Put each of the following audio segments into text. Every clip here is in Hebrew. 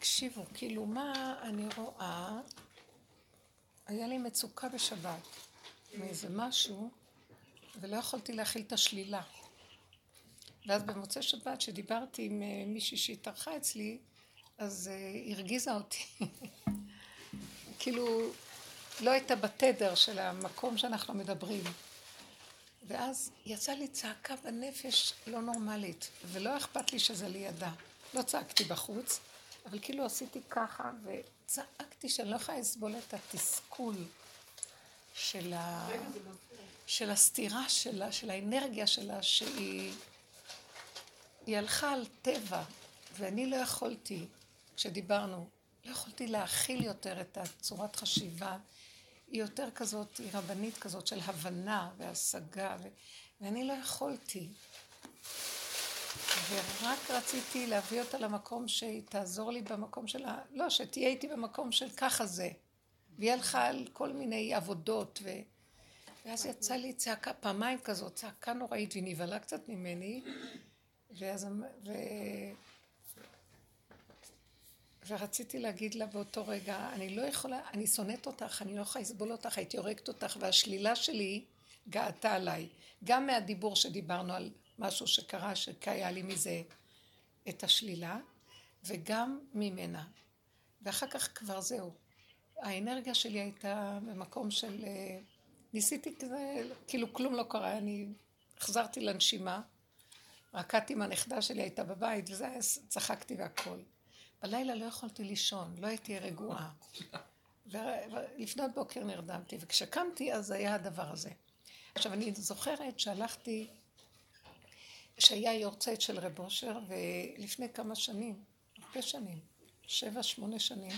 תקשיבו, כאילו מה אני רואה? היה לי מצוקה בשבת מאיזה משהו, ולא יכולתי להכיל את השלילה. ואז במוצאי שבת, שדיברתי עם אה, מישהי שהתארחה אצלי, אז היא הרגיזה אותי. כאילו, לא הייתה בתדר של המקום שאנחנו מדברים. ואז יצאה לי צעקה בנפש לא נורמלית, ולא אכפת לי שזה לידה. לא צעקתי בחוץ, אבל כאילו עשיתי ככה, וצעקתי שאני לא יכולה לסבול את התסכול של, ה... של הסתירה שלה, של האנרגיה שלה, שהיא היא הלכה על טבע, ואני לא יכולתי, כשדיברנו, לא יכולתי להכיל יותר את הצורת חשיבה. היא יותר כזאת, היא רבנית כזאת של הבנה והשגה, ו... ואני לא יכולתי. ורק רציתי להביא אותה למקום שהיא תעזור לי במקום שלה, לא, שתהיה איתי במקום של ככה זה. והיא הלכה על כל מיני עבודות, ו... ואז יצא לי צעקה פעמיים כזאת, צעקה נוראית, והיא נבהלה קצת ממני, ואז... אמ- ו... ורציתי להגיד לה באותו רגע, אני לא יכולה, אני שונאת אותך, אני לא יכולה לסבול אותך, הייתי הורגת אותך, והשלילה שלי גאתה עליי. גם מהדיבור שדיברנו על משהו שקרה, שהיה לי מזה את השלילה, וגם ממנה. ואחר כך כבר זהו. האנרגיה שלי הייתה במקום של... אה, ניסיתי כזה, כאילו כלום לא קרה, אני החזרתי לנשימה, רקדתי עם הנכדה שלי, הייתה בבית, וזה צחקתי והכל. בלילה לא יכולתי לישון, לא הייתי רגועה. ולפנות בוקר נרדמתי, וכשקמתי אז היה הדבר הזה. עכשיו, אני זוכרת שהלכתי, שהיה יורצייט של רב אושר, ולפני כמה שנים, הרבה שנים, שבע, שמונה שנים,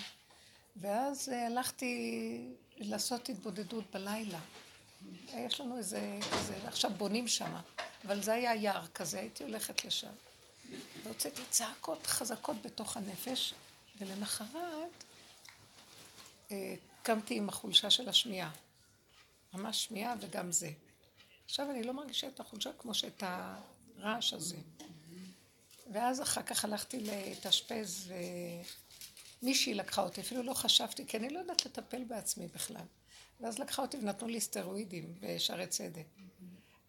ואז אה, הלכתי לעשות התבודדות בלילה. יש לנו איזה, איזה עכשיו בונים שם, אבל זה היה יער כזה, הייתי הולכת לשם. והוצאתי צעקות חזקות בתוך הנפש, ולמחרת אה, קמתי עם החולשה של השמיעה. ממש שמיעה וגם זה. עכשיו אני לא מרגישה את החולשה כמו שאת הרעש הזה. ואז אחר כך הלכתי להתאשפז, ומישהי לקחה אותי, אפילו לא חשבתי, כי אני לא יודעת לטפל בעצמי בכלל. ואז לקחה אותי ונתנו לי סטרואידים בשערי צדק.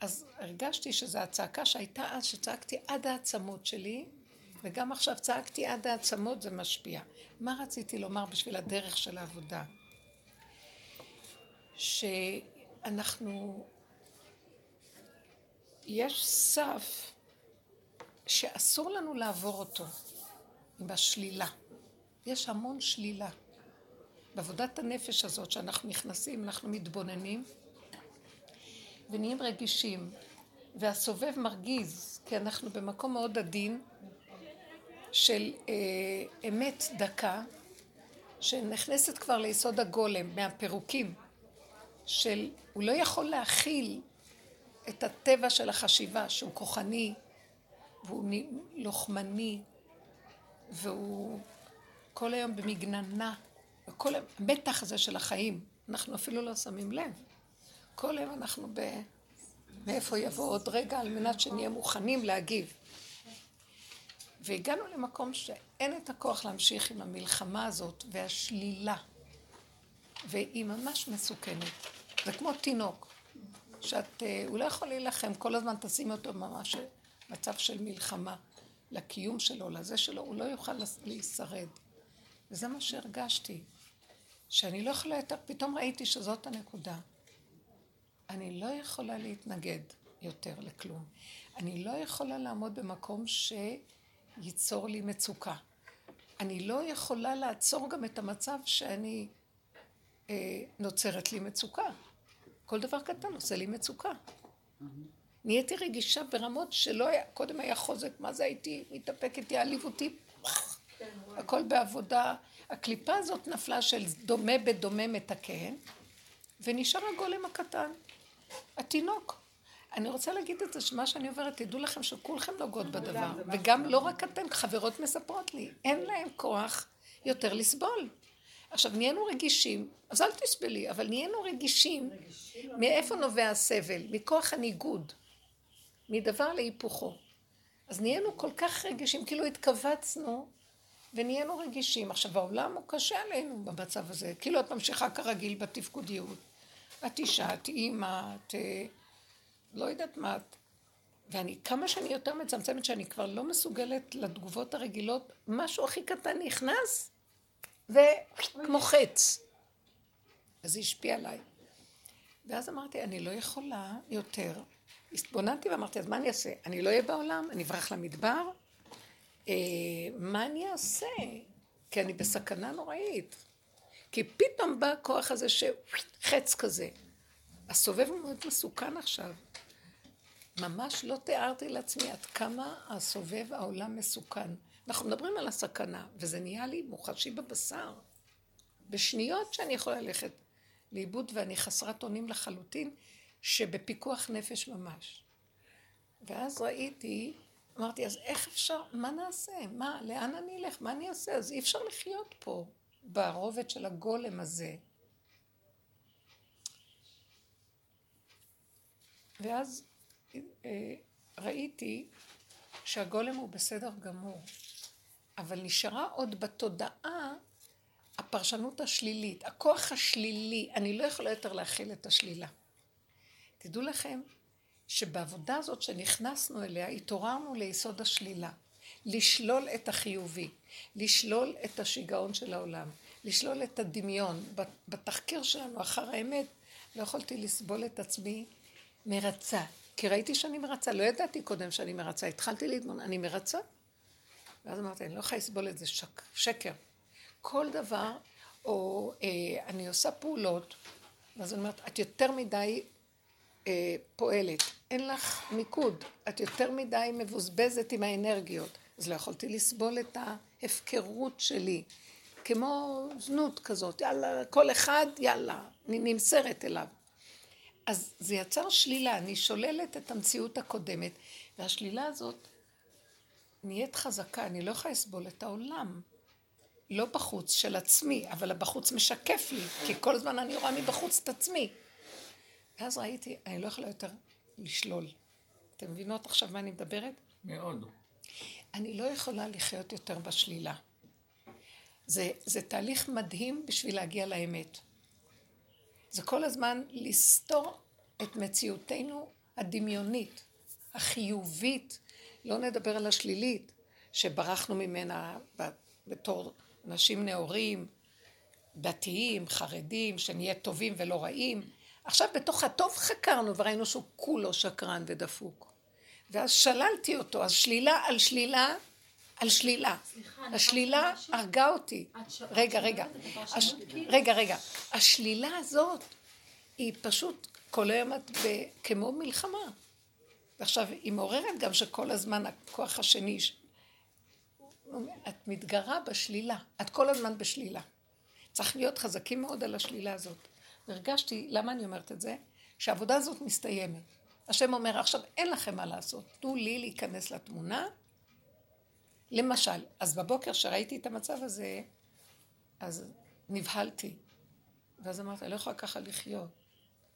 אז הרגשתי שזו הצעקה שהייתה אז, שצעקתי עד העצמות שלי, וגם עכשיו צעקתי עד העצמות, זה משפיע. מה רציתי לומר בשביל הדרך של העבודה? שאנחנו... יש סף שאסור לנו לעבור אותו עם השלילה. יש המון שלילה. בעבודת הנפש הזאת שאנחנו נכנסים, אנחנו מתבוננים, ונהיים רגישים, והסובב מרגיז, כי אנחנו במקום מאוד עדין של אה, אמת דקה, שנכנסת כבר ליסוד הגולם, מהפירוקים, של הוא לא יכול להכיל את הטבע של החשיבה, שהוא כוחני, והוא לוחמני, והוא כל היום במגננה, וכל המתח הזה של החיים, אנחנו אפילו לא שמים לב. כל יום אנחנו ב... מאיפה יבוא עוד רגע על מנת שנהיה מוכנים להגיב. והגענו למקום שאין את הכוח להמשיך עם המלחמה הזאת והשלילה. והיא ממש מסוכנת. זה כמו תינוק, שאת, אה, הוא לא יכול להילחם, כל הזמן תשימי אותו ממש במצב של מלחמה לקיום שלו, לזה שלו, הוא לא יוכל להישרד. וזה מה שהרגשתי, שאני לא יכולה יותר, פתאום ראיתי שזאת הנקודה. אני לא יכולה להתנגד יותר לכלום. אני לא יכולה לעמוד במקום שייצור לי מצוקה. אני לא יכולה לעצור גם את המצב שאני אה, נוצרת לי מצוקה. כל דבר קטן עושה לי מצוקה. נהייתי רגישה ברמות שלא היה, קודם היה חוזק, מה זה הייתי מתאפקת, יעליב אותי, הכל בעבודה. הקליפה הזאת נפלה של דומה בדומה מתקן, ונשאר הגולם הקטן. התינוק. אני רוצה להגיד את זה, שמה שאני עוברת, תדעו לכם שכולכם נוגעות בדבר. וגם לא רק אתן, חברות מספרות לי, אין להם כוח יותר לסבול. עכשיו, נהיינו רגישים, אז אל תסבלי, אבל נהיינו רגישים. מאיפה נובע הסבל? מכוח הניגוד. מדבר להיפוכו. אז נהיינו כל כך רגישים, כאילו התכווצנו ונהיינו רגישים. עכשיו, העולם הוא קשה עלינו במצב הזה. כאילו את ממשיכה כרגיל בתפקודיות. את אישה, את אימא, את... אה, לא יודעת מה את. ואני, כמה שאני יותר מצמצמת, שאני כבר לא מסוגלת לתגובות הרגילות, משהו הכי קטן נכנס, וכמו חץ. אז זה השפיע עליי. ואז אמרתי, אני לא יכולה יותר. התבוננתי ואמרתי, אז מה אני אעשה? אני לא אהיה בעולם? אני אברח למדבר? אה, מה אני אעשה? כי אני בסכנה נוראית. כי פתאום בא הכוח הזה שחץ כזה. הסובב הוא מאוד מסוכן עכשיו. ממש לא תיארתי לעצמי עד כמה הסובב העולם מסוכן. אנחנו מדברים על הסכנה, וזה נהיה לי מוחשי בבשר. בשניות שאני יכולה ללכת לאיבוד ואני חסרת אונים לחלוטין, שבפיקוח נפש ממש. ואז ראיתי, אמרתי, אז איך אפשר, מה נעשה? מה, לאן אני אלך? מה אני אעשה? אז אי אפשר לחיות פה, ברובד של הגולם הזה. ואז אה, ראיתי שהגולם הוא בסדר גמור, אבל נשארה עוד בתודעה הפרשנות השלילית, הכוח השלילי, אני לא יכולה יותר להכיל את השלילה. תדעו לכם שבעבודה הזאת שנכנסנו אליה, התעוררנו ליסוד השלילה. לשלול את החיובי, לשלול את השיגעון של העולם, לשלול את הדמיון. בתחקיר שלנו אחר האמת, לא יכולתי לסבול את עצמי מרצה. כי ראיתי שאני מרצה, לא ידעתי קודם שאני מרצה, התחלתי להתמודד, אני מרצה. ואז אמרתי, אני לא יכולה לסבול את זה, שק, שקר. כל דבר, או אה, אני עושה פעולות, ואז אני אומרת, את יותר מדי אה, פועלת, אין לך מיקוד, את יותר מדי מבוזבזת עם האנרגיות. אז לא יכולתי לסבול את ההפקרות שלי, כמו זנות כזאת, יאללה, כל אחד, יאללה, אני נמסרת אליו. אז זה יצר שלילה, אני שוללת את המציאות הקודמת, והשלילה הזאת נהיית חזקה, אני לא יכולה לסבול את העולם. לא בחוץ של עצמי, אבל הבחוץ משקף לי, כי כל הזמן אני רואה מבחוץ את עצמי. ואז ראיתי, אני לא יכולה יותר לשלול. אתם מבינות עכשיו מה אני מדברת? מאוד. אני לא יכולה לחיות יותר בשלילה. זה, זה תהליך מדהים בשביל להגיע לאמת. זה כל הזמן לסתור את מציאותנו הדמיונית, החיובית, לא נדבר על השלילית, שברחנו ממנה בתור אנשים נאורים, דתיים, חרדים, שנהיה טובים ולא רעים. עכשיו בתוך הטוב חקרנו וראינו שהוא כולו שקרן ודפוק. ואז שללתי אותו, אז שלילה על שלילה על שלילה. השלילה הרגה אותי. רגע, רגע. רגע, רגע. השלילה הזאת היא פשוט כל היום את כמו מלחמה. ועכשיו, היא מעוררת גם שכל הזמן הכוח השני, את מתגרה בשלילה. את כל הזמן בשלילה. צריך להיות חזקים מאוד על השלילה הזאת. והרגשתי, למה אני אומרת את זה? שהעבודה הזאת מסתיימת. השם אומר, עכשיו אין לכם מה לעשות, תנו לי להיכנס לתמונה. למשל, אז בבוקר שראיתי את המצב הזה, אז נבהלתי. ואז אמרתי, אני לא יכולה ככה לחיות.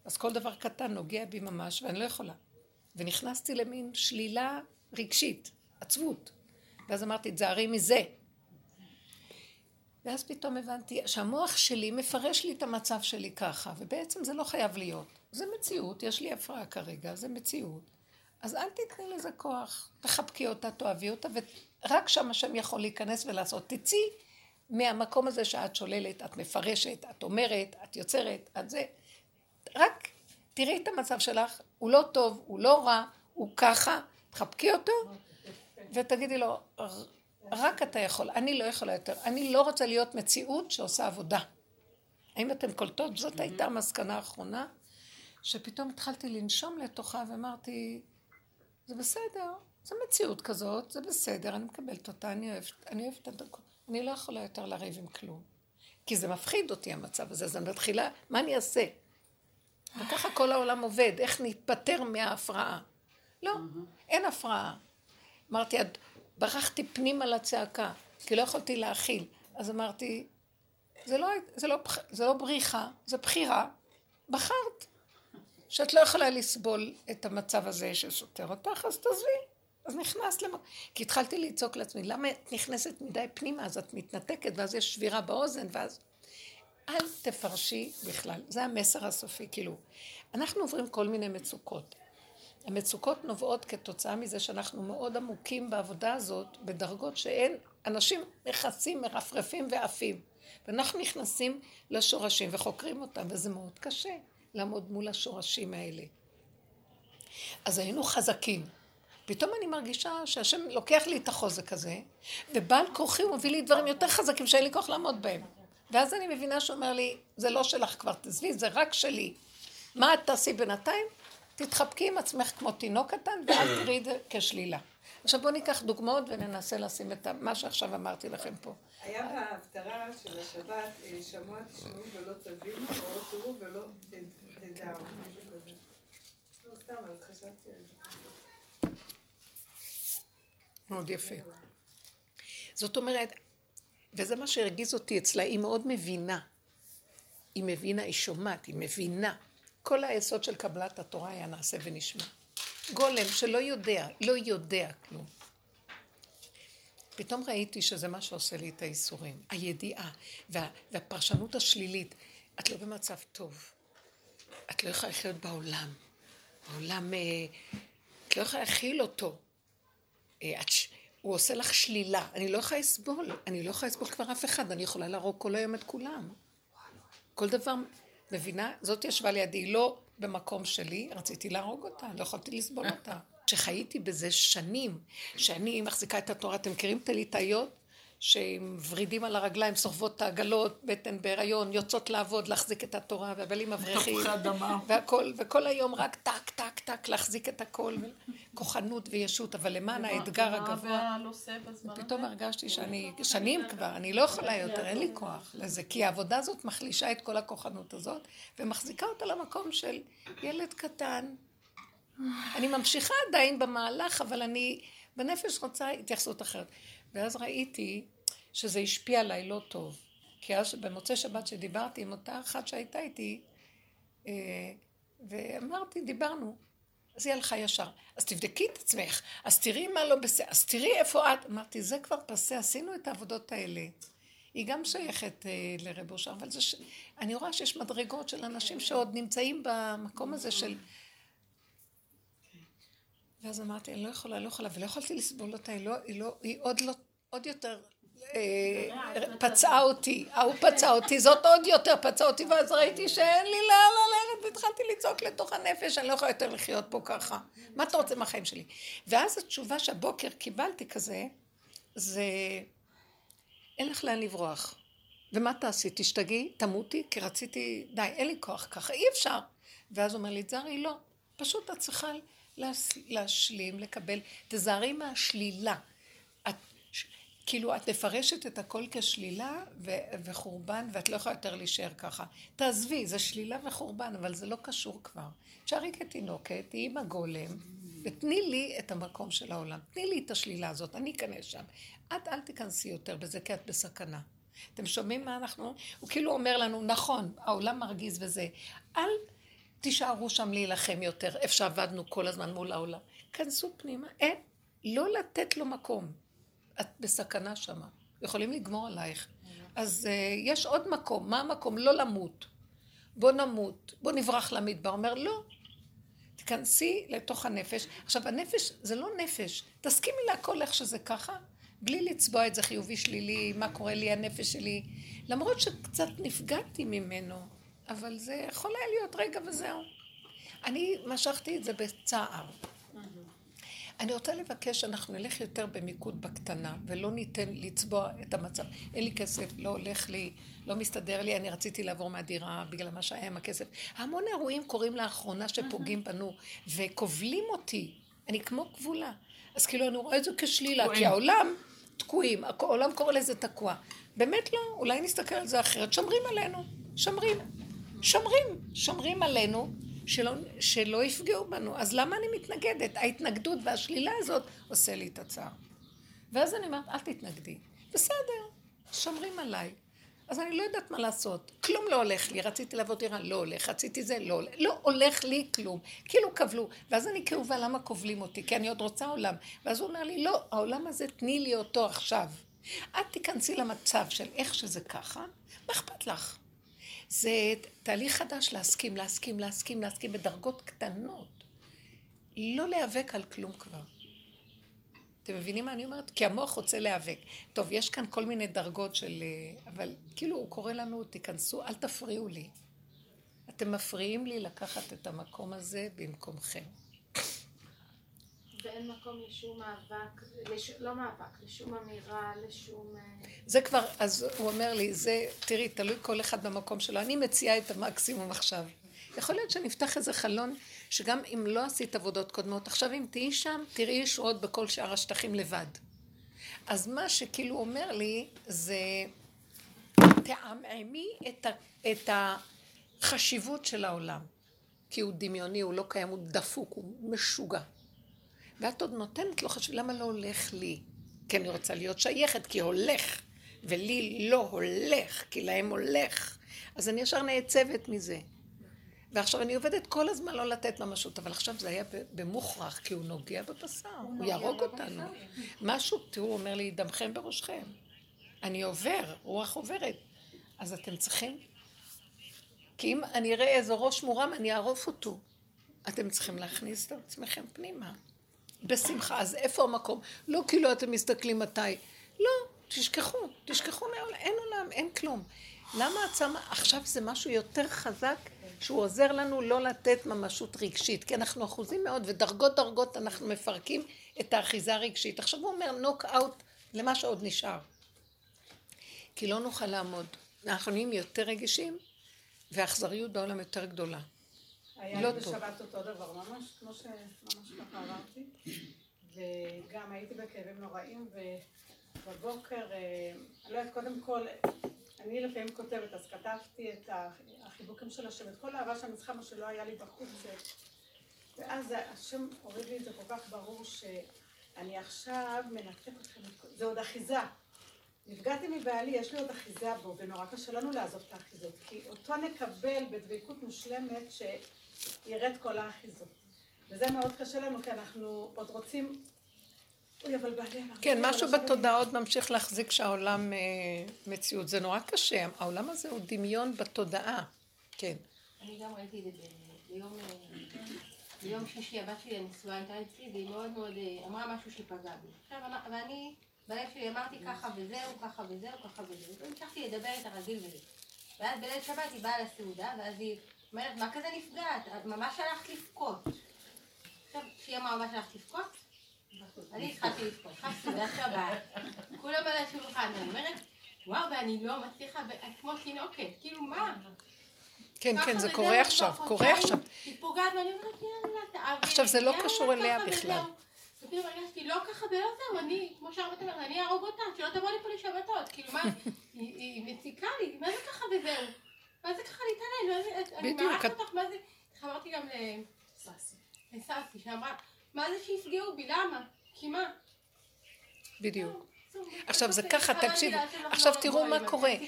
אז כל דבר קטן נוגע בי ממש, ואני לא יכולה. ונכנסתי למין שלילה רגשית, עצבות. ואז אמרתי, תזהרי מזה. ואז פתאום הבנתי שהמוח שלי מפרש לי את המצב שלי ככה, ובעצם זה לא חייב להיות. זה מציאות, יש לי הפרעה כרגע, זה מציאות. אז אל תתני לזה כוח, תחבקי אותה, תאהבי אותה, ורק שם השם יכול להיכנס ולעשות. תצאי מהמקום הזה שאת שוללת, את מפרשת, את אומרת, את יוצרת, את זה. רק תראי את המצב שלך, הוא לא טוב, הוא לא רע, הוא ככה, תחבקי אותו, ותגידי לו, רק אתה יכול, אני לא יכולה יותר. אני לא רוצה להיות מציאות שעושה עבודה. האם אתן קולטות? זאת הייתה המסקנה האחרונה, שפתאום התחלתי לנשום לתוכה ואמרתי, זה בסדר, זו מציאות כזאת, זה בסדר, אני מקבלת אותה, אני אוהבת, אני אוהבת את הדקות. אני לא יכולה יותר לריב עם כלום. כי זה מפחיד אותי המצב הזה, אז אני מתחילה, מה אני אעשה? וככה כל העולם עובד, איך ניפטר מההפרעה. לא, אין הפרעה. אמרתי, ברחתי פנימה לצעקה, כי לא יכולתי להכיל. אז אמרתי, זה לא, זה, לא, זה לא בריחה, זה בחירה. בחרת שאת לא יכולה לסבול את המצב הזה שסותר אותך, אז תעזבי. אז נכנס למ... כי התחלתי לצעוק לעצמי, למה את נכנסת מדי פנימה, אז את מתנתקת, ואז יש שבירה באוזן, ואז... אל תפרשי בכלל. זה המסר הסופי, כאילו. אנחנו עוברים כל מיני מצוקות. המצוקות נובעות כתוצאה מזה שאנחנו מאוד עמוקים בעבודה הזאת, בדרגות שאין, אנשים נכנסים, מרפרפים ועפים. ואנחנו נכנסים לשורשים וחוקרים אותם, וזה מאוד קשה לעמוד מול השורשים האלה. אז היינו חזקים. פתאום אני מרגישה שהשם לוקח לי את החוזק הזה, ובעל כוחי הוא מביא לי דברים יותר חזקים שאין לי כוח לעמוד בהם. ואז אני מבינה שהוא אומר לי, זה לא שלך כבר, תעזבי, זה רק שלי. מה את תעשי בינתיים? תתחבקי עם עצמך כמו תינוק קטן, ואל תראי את זה כשלילה. עכשיו בואו ניקח דוגמאות וננסה לשים את מה שעכשיו אמרתי לכם פה. היה בהפטרה של השבת, אה, שמוע תשמעו ולא תבינו, או תראו ולא תדעו, משהו כזה. לא סתם, אז חשבתי על זה. מאוד יפה. זאת אומרת, וזה מה שהרגיז אותי אצלה, היא מאוד מבינה. היא מבינה, היא שומעת, היא מבינה. כל היסוד של קבלת התורה היה נעשה ונשמע. גולם שלא יודע, לא יודע כלום. פתאום ראיתי שזה מה שעושה לי את האיסורים. הידיעה וה, והפרשנות השלילית. את לא במצב טוב. את לא יכולה לחיות בעולם. העולם, אה, את לא יכולה להכיל אותו. אה, את, הוא עושה לך שלילה. אני לא יכולה לסבול. אני לא יכולה לסבול כבר אף אחד. אני יכולה להרוג כל היום את כולם. כל דבר, מבינה? זאת ישבה לידי. לא במקום שלי, רציתי להרוג אותה, לא יכולתי לסבול אותה. שחייתי בזה שנים, שאני מחזיקה את התורה, אתם מכירים את הליטאיות? שהם ורידים על הרגליים, סוחבות את העגלות, בטן בהיריון, יוצאות לעבוד, להחזיק את התורה, והבעלים מבריחים, והכל, וכל היום רק טק, טק, טק, להחזיק את הכל, כוחנות וישות, אבל למען האתגר הגבוה, פתאום הרגשתי שאני, שנים כבר, אני לא יכולה יותר, אין לי כוח לזה, כי העבודה הזאת מחלישה את כל הכוחנות הזאת, ומחזיקה אותה למקום של ילד קטן. אני ממשיכה עדיין במהלך, אבל אני בנפש רוצה התייחסות אחרת. ואז ראיתי שזה השפיע עליי לא טוב. כי אז במוצאי שבת שדיברתי עם אותה אחת שהייתה איתי, אה, ואמרתי, דיברנו, אז היא הלכה ישר. אז תבדקי את עצמך, אז תראי מה לא בסדר, אז תראי איפה את. אמרתי, זה כבר פסה, עשינו את העבודות האלה. היא גם שייכת אה, לרב אושר, אבל זה ש... אני רואה שיש מדרגות של אנשים שעוד נמצאים במקום הזה של... ואז אמרתי, אני לא יכולה, לא יכולה, ולא יכולתי לסבול אותה, היא, לא, היא, לא, היא עוד לא עוד יותר אה, פצעה אותי, ההוא פצע אותי, זאת עוד יותר פצעה אותי, ואז ראיתי שאין לי לאן ללכת, והתחלתי לצעוק לתוך הנפש, אני לא יכולה יותר לחיות פה ככה. מה אתה רוצה מהחיים שלי? ואז התשובה שהבוקר קיבלתי כזה, זה אין לך לאן לברוח. ומה תעשי? תשתגעי? תמותי? כי רציתי, די, אין לי כוח ככה, אי אפשר. ואז אומר לי, זרי, לא. פשוט את צריכה להשלים, לקבל. תזהרי מהשלילה. כאילו את מפרשת את הכל כשלילה ו- וחורבן ואת לא יכולה יותר להישאר ככה. תעזבי, זה שלילה וחורבן, אבל זה לא קשור כבר. תשארי כתינוקת, תהיי עם הגולם, ותני לי את המקום של העולם. תני לי את השלילה הזאת, אני אכנס שם. את אל תיכנסי יותר בזה, כי את בסכנה. אתם שומעים מה אנחנו... הוא כאילו אומר לנו, נכון, העולם מרגיז וזה. אל תישארו שם להילחם יותר, איפה שעבדנו כל הזמן מול העולם. כנסו פנימה, אין, לא לתת לו מקום. את בסכנה שמה. יכולים לגמור עלייך. אז uh, יש עוד מקום. מה המקום? לא למות. בוא נמות. בוא נברח למדבר. אומר, לא. תיכנסי לתוך הנפש. עכשיו, הנפש זה לא נפש. תסכימי להכל איך שזה ככה, בלי לצבוע את זה חיובי שלילי, מה קורה לי, הנפש שלי. למרות שקצת נפגעתי ממנו, אבל זה יכול היה להיות רגע וזהו. אני משכתי את זה בצער. אני רוצה לבקש שאנחנו נלך יותר במיקוד בקטנה, ולא ניתן לצבוע את המצב. אין לי כסף, לא הולך לי, לא מסתדר לי, אני רציתי לעבור מהדירה בגלל מה שהיה עם הכסף. המון אירועים קורים לאחרונה שפוגעים בנו, וכובלים אותי. אני כמו כבולה. אז כאילו אני רואה את זה כשלילה, כי העולם תקועים, העולם קורא לזה תקוע. באמת לא, אולי נסתכל על זה אחרת. שומרים עלינו, שומרים. שומרים, שומרים עלינו. שלא, שלא יפגעו בנו. אז למה אני מתנגדת? ההתנגדות והשלילה הזאת עושה לי את הצער. ואז אני אומרת, אל תתנגדי. בסדר, שומרים עליי. אז אני לא יודעת מה לעשות. כלום לא הולך לי. רציתי לעבוד דירה, לא הולך. רציתי זה, לא הולך. לא הולך לי כלום. כאילו כבלו. ואז אני כאובה, למה כובלים אותי? כי אני עוד רוצה עולם. ואז הוא אומר לי, לא, העולם הזה, תני לי אותו עכשיו. את תיכנסי למצב של איך שזה ככה, מה אכפת לך? זה תהליך חדש להסכים, להסכים, להסכים, להסכים בדרגות קטנות. לא להיאבק על כלום כבר. אתם מבינים מה אני אומרת? כי המוח רוצה להיאבק. טוב, יש כאן כל מיני דרגות של... אה, אבל כאילו הוא קורא לנו, תיכנסו, אל תפריעו לי. אתם מפריעים לי לקחת את המקום הזה במקומכם. ואין מקום לשום מאבק, לש... לא מאבק, לשום אמירה, לשום... אה, זה כבר, אז הוא אומר לי, זה, תראי, תלוי כל אחד במקום שלו. אני מציעה את המקסימום עכשיו. יכול להיות שנפתח איזה חלון שגם אם לא עשית עבודות קודמות, עכשיו אם תהיי שם, תראי ישועות בכל שאר השטחים לבד. אז מה שכאילו אומר לי, זה תעמעמי את, ה, את החשיבות של העולם. כי הוא דמיוני, הוא לא קיים, הוא דפוק, הוא משוגע. ואת עוד נותנת לו חשוב, למה לא הולך לי? כי אני רוצה להיות שייכת, כי הולך, ולי לא הולך, כי להם הולך. אז אני ישר נעצבת מזה. ועכשיו אני עובדת כל הזמן לא לתת ממשות, אבל עכשיו זה היה במוכרח, כי הוא נוגע בבשר, הוא, הוא יהרוג אותנו. משהו, תראו, הוא אומר לי, דמכם בראשכם. אני עובר, רוח עוברת. אז אתם צריכים, כי אם אני אראה איזה ראש מורם, אני אערוף אותו. אתם צריכים להכניס את עצמכם פנימה. בשמחה. אז איפה המקום? לא כאילו אתם מסתכלים מתי. לא, תשכחו, תשכחו מהעולם, אין עולם, אין כלום. למה את שמה, עכשיו זה משהו יותר חזק שהוא עוזר לנו לא לתת ממשות רגשית, כי אנחנו אחוזים מאוד, ודרגות דרגות אנחנו מפרקים את האחיזה הרגשית. עכשיו הוא אומר נוק אאוט למה שעוד נשאר. כי לא נוכל לעמוד. אנחנו נהיים יותר רגישים, והאכזריות בעולם יותר גדולה. היה לא לי בשבת אותו דבר, ממש כמו שממש ככה אמרתי, וגם הייתי בכאבים נוראים, ובבוקר, אה, לא יודעת, קודם כל, אני לפעמים כותבת, אז כתבתי את החיבוקים של השם, את כל האהבה שאני צריכה, מה שלא היה לי בחוץ, ואז השם הוריד לי את זה כל כך ברור שאני עכשיו מנתק אתכם, זה עוד אחיזה. נפגעתי מבעלי, יש לי עוד אחיזה בו, ונורא קשה לנו לעזוב את האחיזות, כי אותו נקבל בדבקות מושלמת שירד כל האחיזות. וזה מאוד קשה לנו, כי אנחנו עוד רוצים כן, משהו בתודעה עוד ממשיך להחזיק שהעולם אה, מציאות. זה נורא קשה, העולם הזה הוא דמיון בתודעה. כן. אני גם ראיתי את זה ביום... אה, ביום שישי הבת שלי הנשואה הייתה אצלי והיא מאוד מאוד אה, אמרה משהו שפגע בי. עכשיו, ואני בלב שלי אמרתי ככה וזהו, ככה וזהו, ככה וזהו. והמשכתי לדבר איתה רגיל וזה. ואז בליל שבת היא באה לסעודה, ואז היא אומרת, מה כזה נפגעת? את ממש הלכת לבכות. עכשיו, כשהיא אמרה ממש הלכת לבכות, אני התחלתי לבכות, חפשתי שבת, כולם על השולחן, ואני אומרת, וואו, ואני לא מצליחה, כמו תינוקת, כאילו מה? כן, כן, זה קורה עכשיו, קורה עכשיו. היא פוגעת, ואני אומרת, יאללה, עכשיו זה לא קשור אליה בכלל. ופתאום הרגשתי, לא ככה ולא זהו, אני, כמו שהרבית אומרת, אני אהרוג אותה, שלא תבוא לי פה לשבתות, כאילו מה, היא מציקה לי, מה זה ככה וזהו? מה זה ככה להתעלל? אני מערכת אותך, מה זה? אמרתי גם לססי, שאמרה, מה זה שיפגעו בי, למה? כי מה? בדיוק. עכשיו זה ככה, תקשיב, עכשיו תראו מה קורה.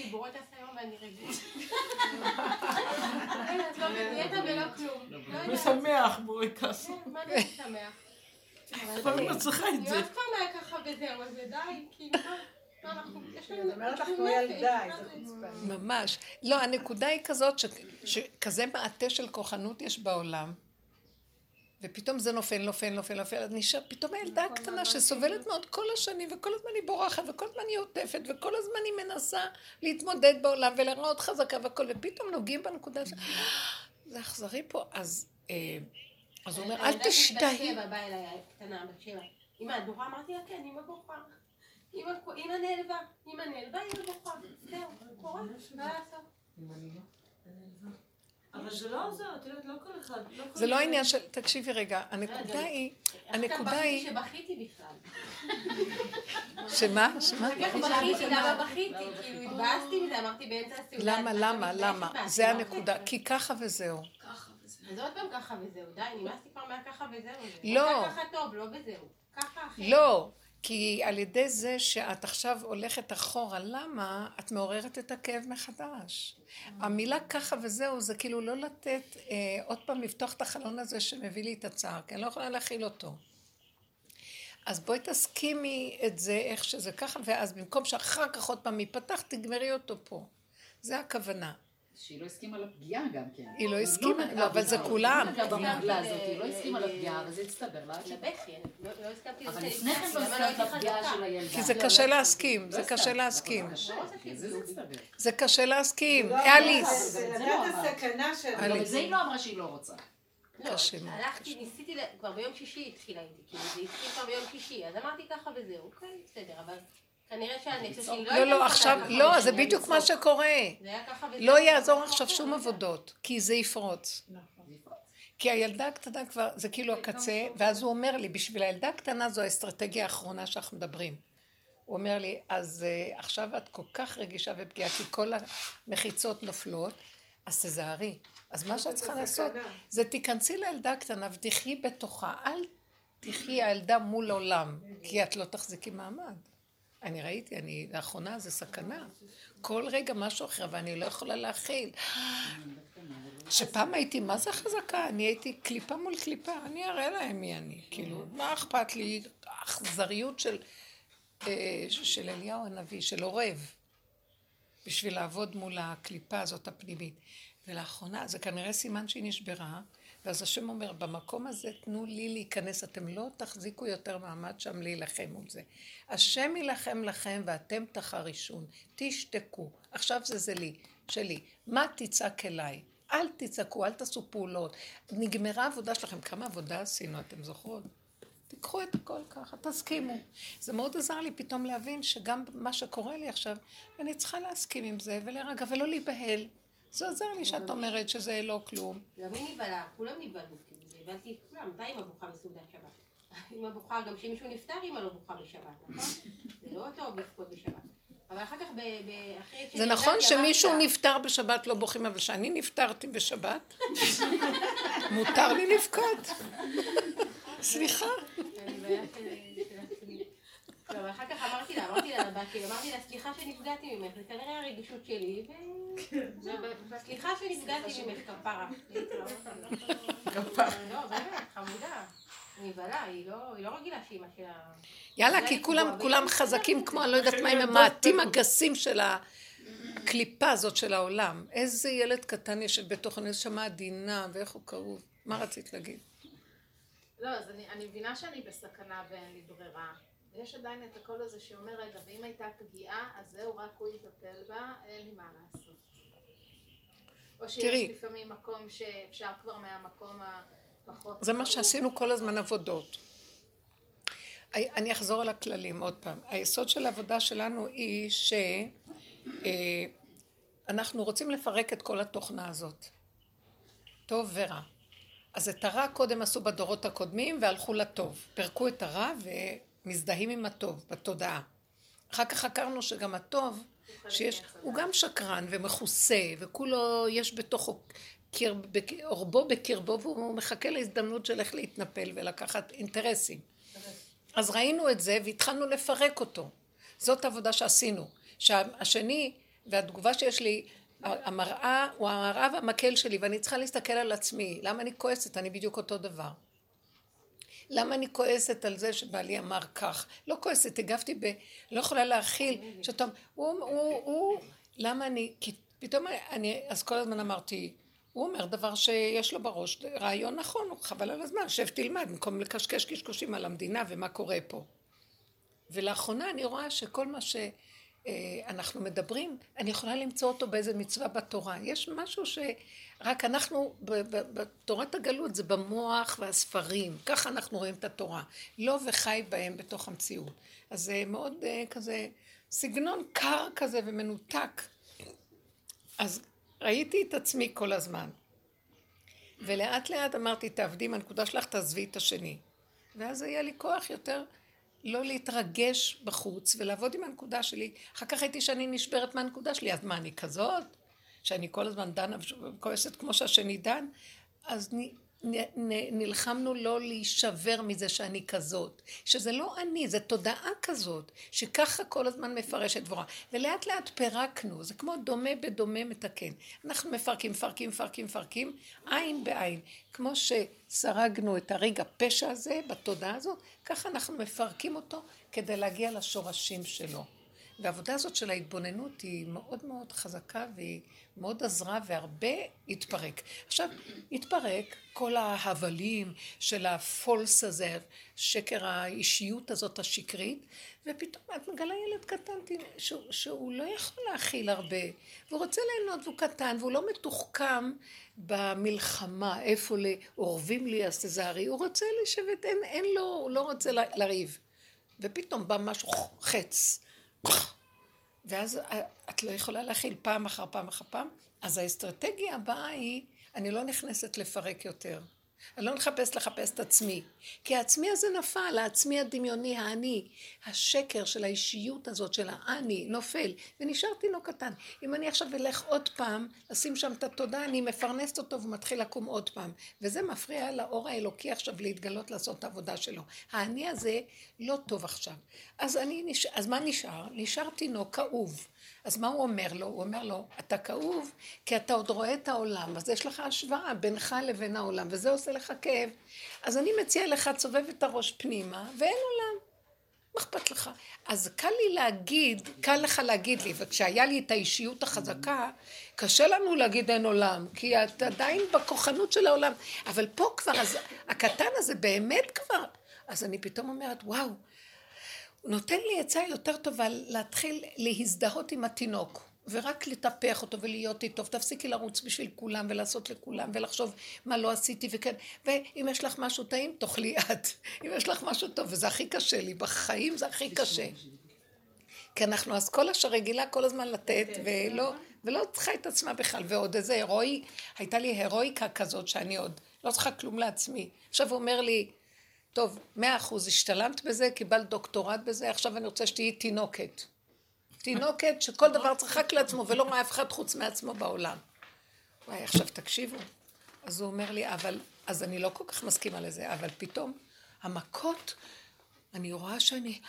משמח בורקס. מה זה משמח? את צריכה את זה. אני עוד פעם היה ככה וזהו, אז די, כאילו... ממש. לא, הנקודה היא כזאת שכזה מעטה של כוחנות יש בעולם, ופתאום זה נופל, נופל, נופל, נופל, אז נשאר פתאום הילדה הקטנה שסובלת מאוד כל השנים, וכל הזמן היא בורחת, וכל הזמן היא עוטפת, וכל הזמן היא מנסה להתמודד בעולם ולראות חזקה והכל, ופתאום נוגעים בנקודה ש... זה אכזרי פה, אז... אה, אז הוא אומר, אל תשתהי. אמא, את בוכה? אמרתי לה, כן, אמא בוכה. אמא נעלבה, אמא נעלבה, אמא בוכה. זהו, קורה, מה לעשות? אבל זה לא עוזר, את יודעת, לא כל אחד. לא זה לא העניין של, תקשיבי רגע, הנקודה היא, הנקודה היא... איך שבכיתי בכלל. שמה? שמה? איך בכיתי, למה בכיתי? כאילו התבאסתי מזה, אמרתי באמצע הסעודה. למה, למה, למה? זה הנקודה, כי ככה וזהו. אז עוד פעם ככה וזהו, די, נמאסתי כבר מהככה וזהו. לא. ככה טוב, לא וזהו. ככה אחרת. לא. כי על ידי זה שאת עכשיו הולכת אחורה, למה? את מעוררת את הכאב מחדש. המילה ככה וזהו, זה כאילו לא לתת, אה, עוד פעם לפתוח את החלון הזה שמביא לי את הצער, כי אני לא יכולה להכיל אותו. אז בואי תסכימי את זה, איך שזה ככה, ואז במקום שאחר כך עוד פעם ייפתח, תגמרי אותו פה. זה הכוונה. שהיא לא הסכימה לפגיעה גם כן. היא לא הסכימה, לא, אבל זה כולם. היא לא הסכימה לפגיעה, וזה הצטבר לה. לבכי, לא, לא הסכמתי אבל לפני כן לא הסכמת לפגיעה של הילדה. כי זה קשה להסכים, זה קשה להסכים. זה. זה קשה להסכים. לא, אליס. זה הסכנה של... גם את זה היא לא אמרה שהיא לא רוצה. לא, הלכתי, ניסיתי, כבר ביום שישי התחילה איתי, כאילו זה התחיל כבר ביום שישי, אז אמרתי ככה וזהו, אוקיי, בסדר, אבל כנראה לא לא, לא, עכשיו, לא, לחמש זה. בדיוק מה שקורה. לא יעזור עכשיו שום. עבודות, כי זה יפרוץ. נכון. כי הילדה הקטנה כבר, זה כאילו הקצה, ואז הוא אומר לי, בשביל הילדה הקטנה זו האסטרטגיה האחרונה שאנחנו מדברים. הוא אומר לי, אז uh, עכשיו את כל כך רגישה ופגיעה, כי כל המחיצות נופלות, אז תזהרי. אז מה שאת צריכה לעשות. זה תיכנסי לילדה הקטנה ותחי בתוכה. אל תחי הילדה מול עולם, כי את לא תחזיקי מעמד. אני ראיתי, אני, לאחרונה זה סכנה. כל רגע משהו אחר, ואני לא יכולה להכיל. שפעם הייתי, מה זה חזקה? אני הייתי קליפה מול קליפה, אני אראה להם מי אני. כאילו, מה אכפת לי? אכזריות של, אה, של אליהו הנביא, של עורב, בשביל לעבוד מול הקליפה הזאת הפנימית. ולאחרונה, זה כנראה סימן שהיא נשברה, ואז השם אומר, במקום הזה תנו לי להיכנס, אתם לא תחזיקו יותר מעמד שם להילחם מול זה. השם יילחם לכם ואתם תחרישון, תשתקו. עכשיו זה זה לי, שלי. מה תצעק אליי? אל תצעקו, אל תעשו פעולות. נגמרה העבודה שלכם. כמה עבודה עשינו, אתם זוכרות? תיקחו את הכל ככה, תסכימו. זה מאוד עזר לי פתאום להבין שגם מה שקורה לי עכשיו, אני צריכה להסכים עם זה ולהירגע ולא להיבהל. זה עוזר לי שאת אומרת שזה לא כלום. גם היא נבהלה, כולם נבהלו, הבנתי את כולם, מתי אמא בוכה בסעודת שבת? אמא בוכה, גם כשמישהו נפטר אמא לא בוכה בשבת, נכון? זה לא טוב לבכות בשבת. אבל אחר כך, אחרי זה נכון שמישהו נפטר בשבת לא בוכים, אבל כשאני נפטרתי בשבת, מותר לי לבכות. סליחה. אני בעיה של- של עצמי. לא, אחר כך אמרתי לה, אמרתי לה שלי, אמרתי לה, סליחה שנפגעתי ממך, זה כנראה הרגישות שלי, ו... סליחה שנפגעתי ממך, כפרה. כפרה. לא, באמת, חמודה. נבהלה, היא לא היא לא רגילה שאימא שלה... יאללה, כי כולם, חזקים כמו, אני לא יודעת מה, עם המעטים הגסים של הקליפה הזאת של העולם. איזה ילד קטן יושב בתוך הנשמה עדינה, ואיך הוא כאוב. מה רצית להגיד? לא, אז אני, אני מבינה שאני בסכנה ואין לי ברירה. יש עדיין את הקול הזה שאומר, רגע, ואם הייתה פגיעה, אז זהו, רק הוא יטפל בה, אין לי מה לעשות. או שיש תראי. לפעמים מקום שאפשר כבר מהמקום הפחות... זה מה שעשינו כל הזמן עבודות. אני אחזור על הכללים עוד פעם. היסוד של העבודה שלנו היא שאנחנו רוצים לפרק את כל התוכנה הזאת. טוב ורע. אז את הרע קודם עשו בדורות הקודמים והלכו לטוב. פירקו את הרע ומזדהים עם הטוב בתודעה. אחר כך חקרנו שגם הטוב, שיש, הוא גם שקרן ומכוסה, וכולו יש בתוכו בק- עורבו בקרבו, והוא מחכה להזדמנות של איך להתנפל ולקחת אינטרסים. אז ראינו את זה והתחלנו לפרק אותו. זאת העבודה שעשינו. שהשני, והתגובה שיש לי, המראה הוא המראה והמקל שלי, ואני צריכה להסתכל על עצמי. למה אני כועסת? אני בדיוק אותו דבר. למה אני כועסת על זה שבעלי אמר כך? לא כועסת, הגבתי ב... לא יכולה להכיל. שאתה... הוא, הוא, הוא... למה אני... כי פתאום אני... אז כל הזמן אמרתי, הוא אומר דבר שיש לו בראש, רעיון נכון, חבל על הזמן, שב תלמד, במקום לקשקש קשקושים על המדינה ומה קורה פה. ולאחרונה אני רואה שכל מה שאנחנו מדברים, אני יכולה למצוא אותו באיזה מצווה בתורה. יש משהו שרק אנחנו, בתורת הגלות זה במוח והספרים, ככה אנחנו רואים את התורה. לא וחי בהם בתוך המציאות. אז זה מאוד אה, כזה, סגנון קר כזה ומנותק. אז ראיתי את עצמי כל הזמן. ולאט לאט אמרתי, תעבדי עם הנקודה שלך, תעזבי את השני. ואז היה לי כוח יותר לא להתרגש בחוץ ולעבוד עם הנקודה שלי. אחר כך ראיתי שאני נשברת מהנקודה שלי, אז מה, אני כזאת? שאני כל הזמן דנה וכועסת כמו שהשני דן? אז אני נלחמנו לא להישבר מזה שאני כזאת, שזה לא אני, זה תודעה כזאת, שככה כל הזמן מפרשת דבורה. ולאט לאט פירקנו, זה כמו דומה בדומה מתקן. אנחנו מפרקים, מפרקים, מפרקים, מפרקים, עין בעין. כמו שסרגנו את הרגע פשע הזה בתודעה הזאת, ככה אנחנו מפרקים אותו כדי להגיע לשורשים שלו. והעבודה הזאת של ההתבוננות היא מאוד מאוד חזקה והיא מאוד עזרה והרבה התפרק. עכשיו, התפרק כל ההבלים של הפולס הזה, שקר האישיות הזאת השקרית, ופתאום את מגלה ילד קטן שהוא, שהוא לא יכול להכיל הרבה, והוא רוצה ליהנות והוא קטן והוא לא מתוחכם במלחמה, איפה אורבים לי אז תזהרי, הוא רוצה לשבת, אין, אין לו, הוא לא רוצה לריב. ופתאום בא משהו חץ. ואז את לא יכולה להכיל פעם אחר פעם אחר פעם. אז האסטרטגיה הבאה היא, אני לא נכנסת לפרק יותר. אני לא מחפש לחפש את עצמי. כי העצמי הזה נפל, העצמי הדמיוני, האני, השקר של האישיות הזאת של האני, נופל, ונשאר תינוק קטן. אם אני עכשיו אלך עוד פעם, אשים שם את התודה, אני מפרנסת אותו ומתחיל לקום עוד פעם. וזה מפריע לאור האלוקי עכשיו להתגלות לעשות את העבודה שלו. האני הזה לא טוב עכשיו. אז, אני, נש... אז מה נשאר? נשאר תינוק כאוב. אז מה הוא אומר לו? הוא אומר לו, אתה כאוב כי אתה עוד רואה את העולם, אז יש לך השוואה בינך לבין העולם, וזה עושה לך כאב. אז אני מציע לך, תסובב את הראש פנימה, ואין עולם. מה אכפת לך? אז קל לי להגיד, קל לך להגיד לי, וכשהיה לי את האישיות החזקה, קשה לנו להגיד אין עולם, כי את עדיין בכוחנות של העולם. אבל פה כבר, אז הקטן הזה באמת כבר, אז אני פתאום אומרת, וואו, נותן לי עצה יותר טובה להתחיל להזדהות עם התינוק ורק לטפח אותו ולהיות איתו, תפסיקי לרוץ בשביל כולם ולעשות לכולם ולחשוב מה לא עשיתי וכן, ואם יש לך משהו טעים תאכלי את, אם יש לך משהו טוב וזה הכי קשה לי, בחיים זה הכי קשה. כי אנחנו אסכולה שרגילה כל הזמן לתת כן, ולא, ולא צריכה את עצמה בכלל, ועוד איזה הירואי, הייתה לי הירואיקה כזאת שאני עוד לא צריכה כלום לעצמי. עכשיו הוא אומר לי, טוב, מאה אחוז, השתלמת בזה, קיבלת דוקטורט בזה, עכשיו אני רוצה שתהיי תינוקת. תינוקת שכל דבר צריך רק לעצמו ולא רואה אף אחד חוץ מעצמו בעולם. וואי, עכשיו תקשיבו. אז הוא אומר לי, אבל, אז אני לא כל כך מסכימה לזה, אבל פתאום המכות, אני רואה שאני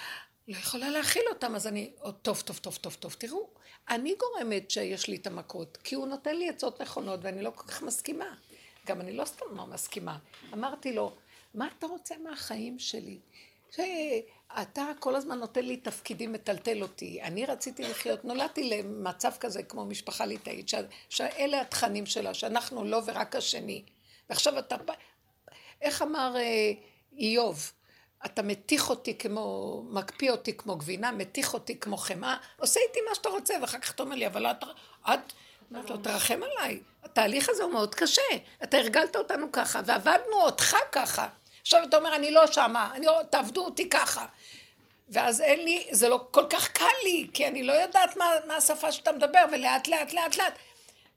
לא יכולה להכיל אותם, אז אני, oh, טוב, טוב, טוב, טוב, טוב, תראו, אני גורמת שיש לי את המכות, כי הוא נותן לי עצות נכונות ואני לא כל כך מסכימה. גם אני לא סתם לא מסכימה. אמרתי לו, מה אתה רוצה מהחיים שלי? שאתה כל הזמן נותן לי תפקידים, מטלטל אותי. אני רציתי לחיות, נולדתי למצב כזה כמו משפחה ליטאית, שאלה התכנים שלה, שאנחנו לא ורק השני. ועכשיו אתה, איך אמר אה, איוב? אתה מתיך אותי כמו, מקפיא אותי כמו גבינה, מתיך אותי כמו חמאה, עושה איתי מה שאתה רוצה, ואחר כך אתה אומר לי, אבל את, את, אמרת לו, תרחם עליי. התהליך הזה הוא מאוד קשה. אתה הרגלת אותנו ככה, ועבדנו אותך ככה. עכשיו אתה אומר, אני לא שמה, אני, לא, תעבדו אותי ככה. ואז אין לי, זה לא כל כך קל לי, כי אני לא יודעת מה, מה השפה שאתה מדבר, ולאט לאט לאט לאט.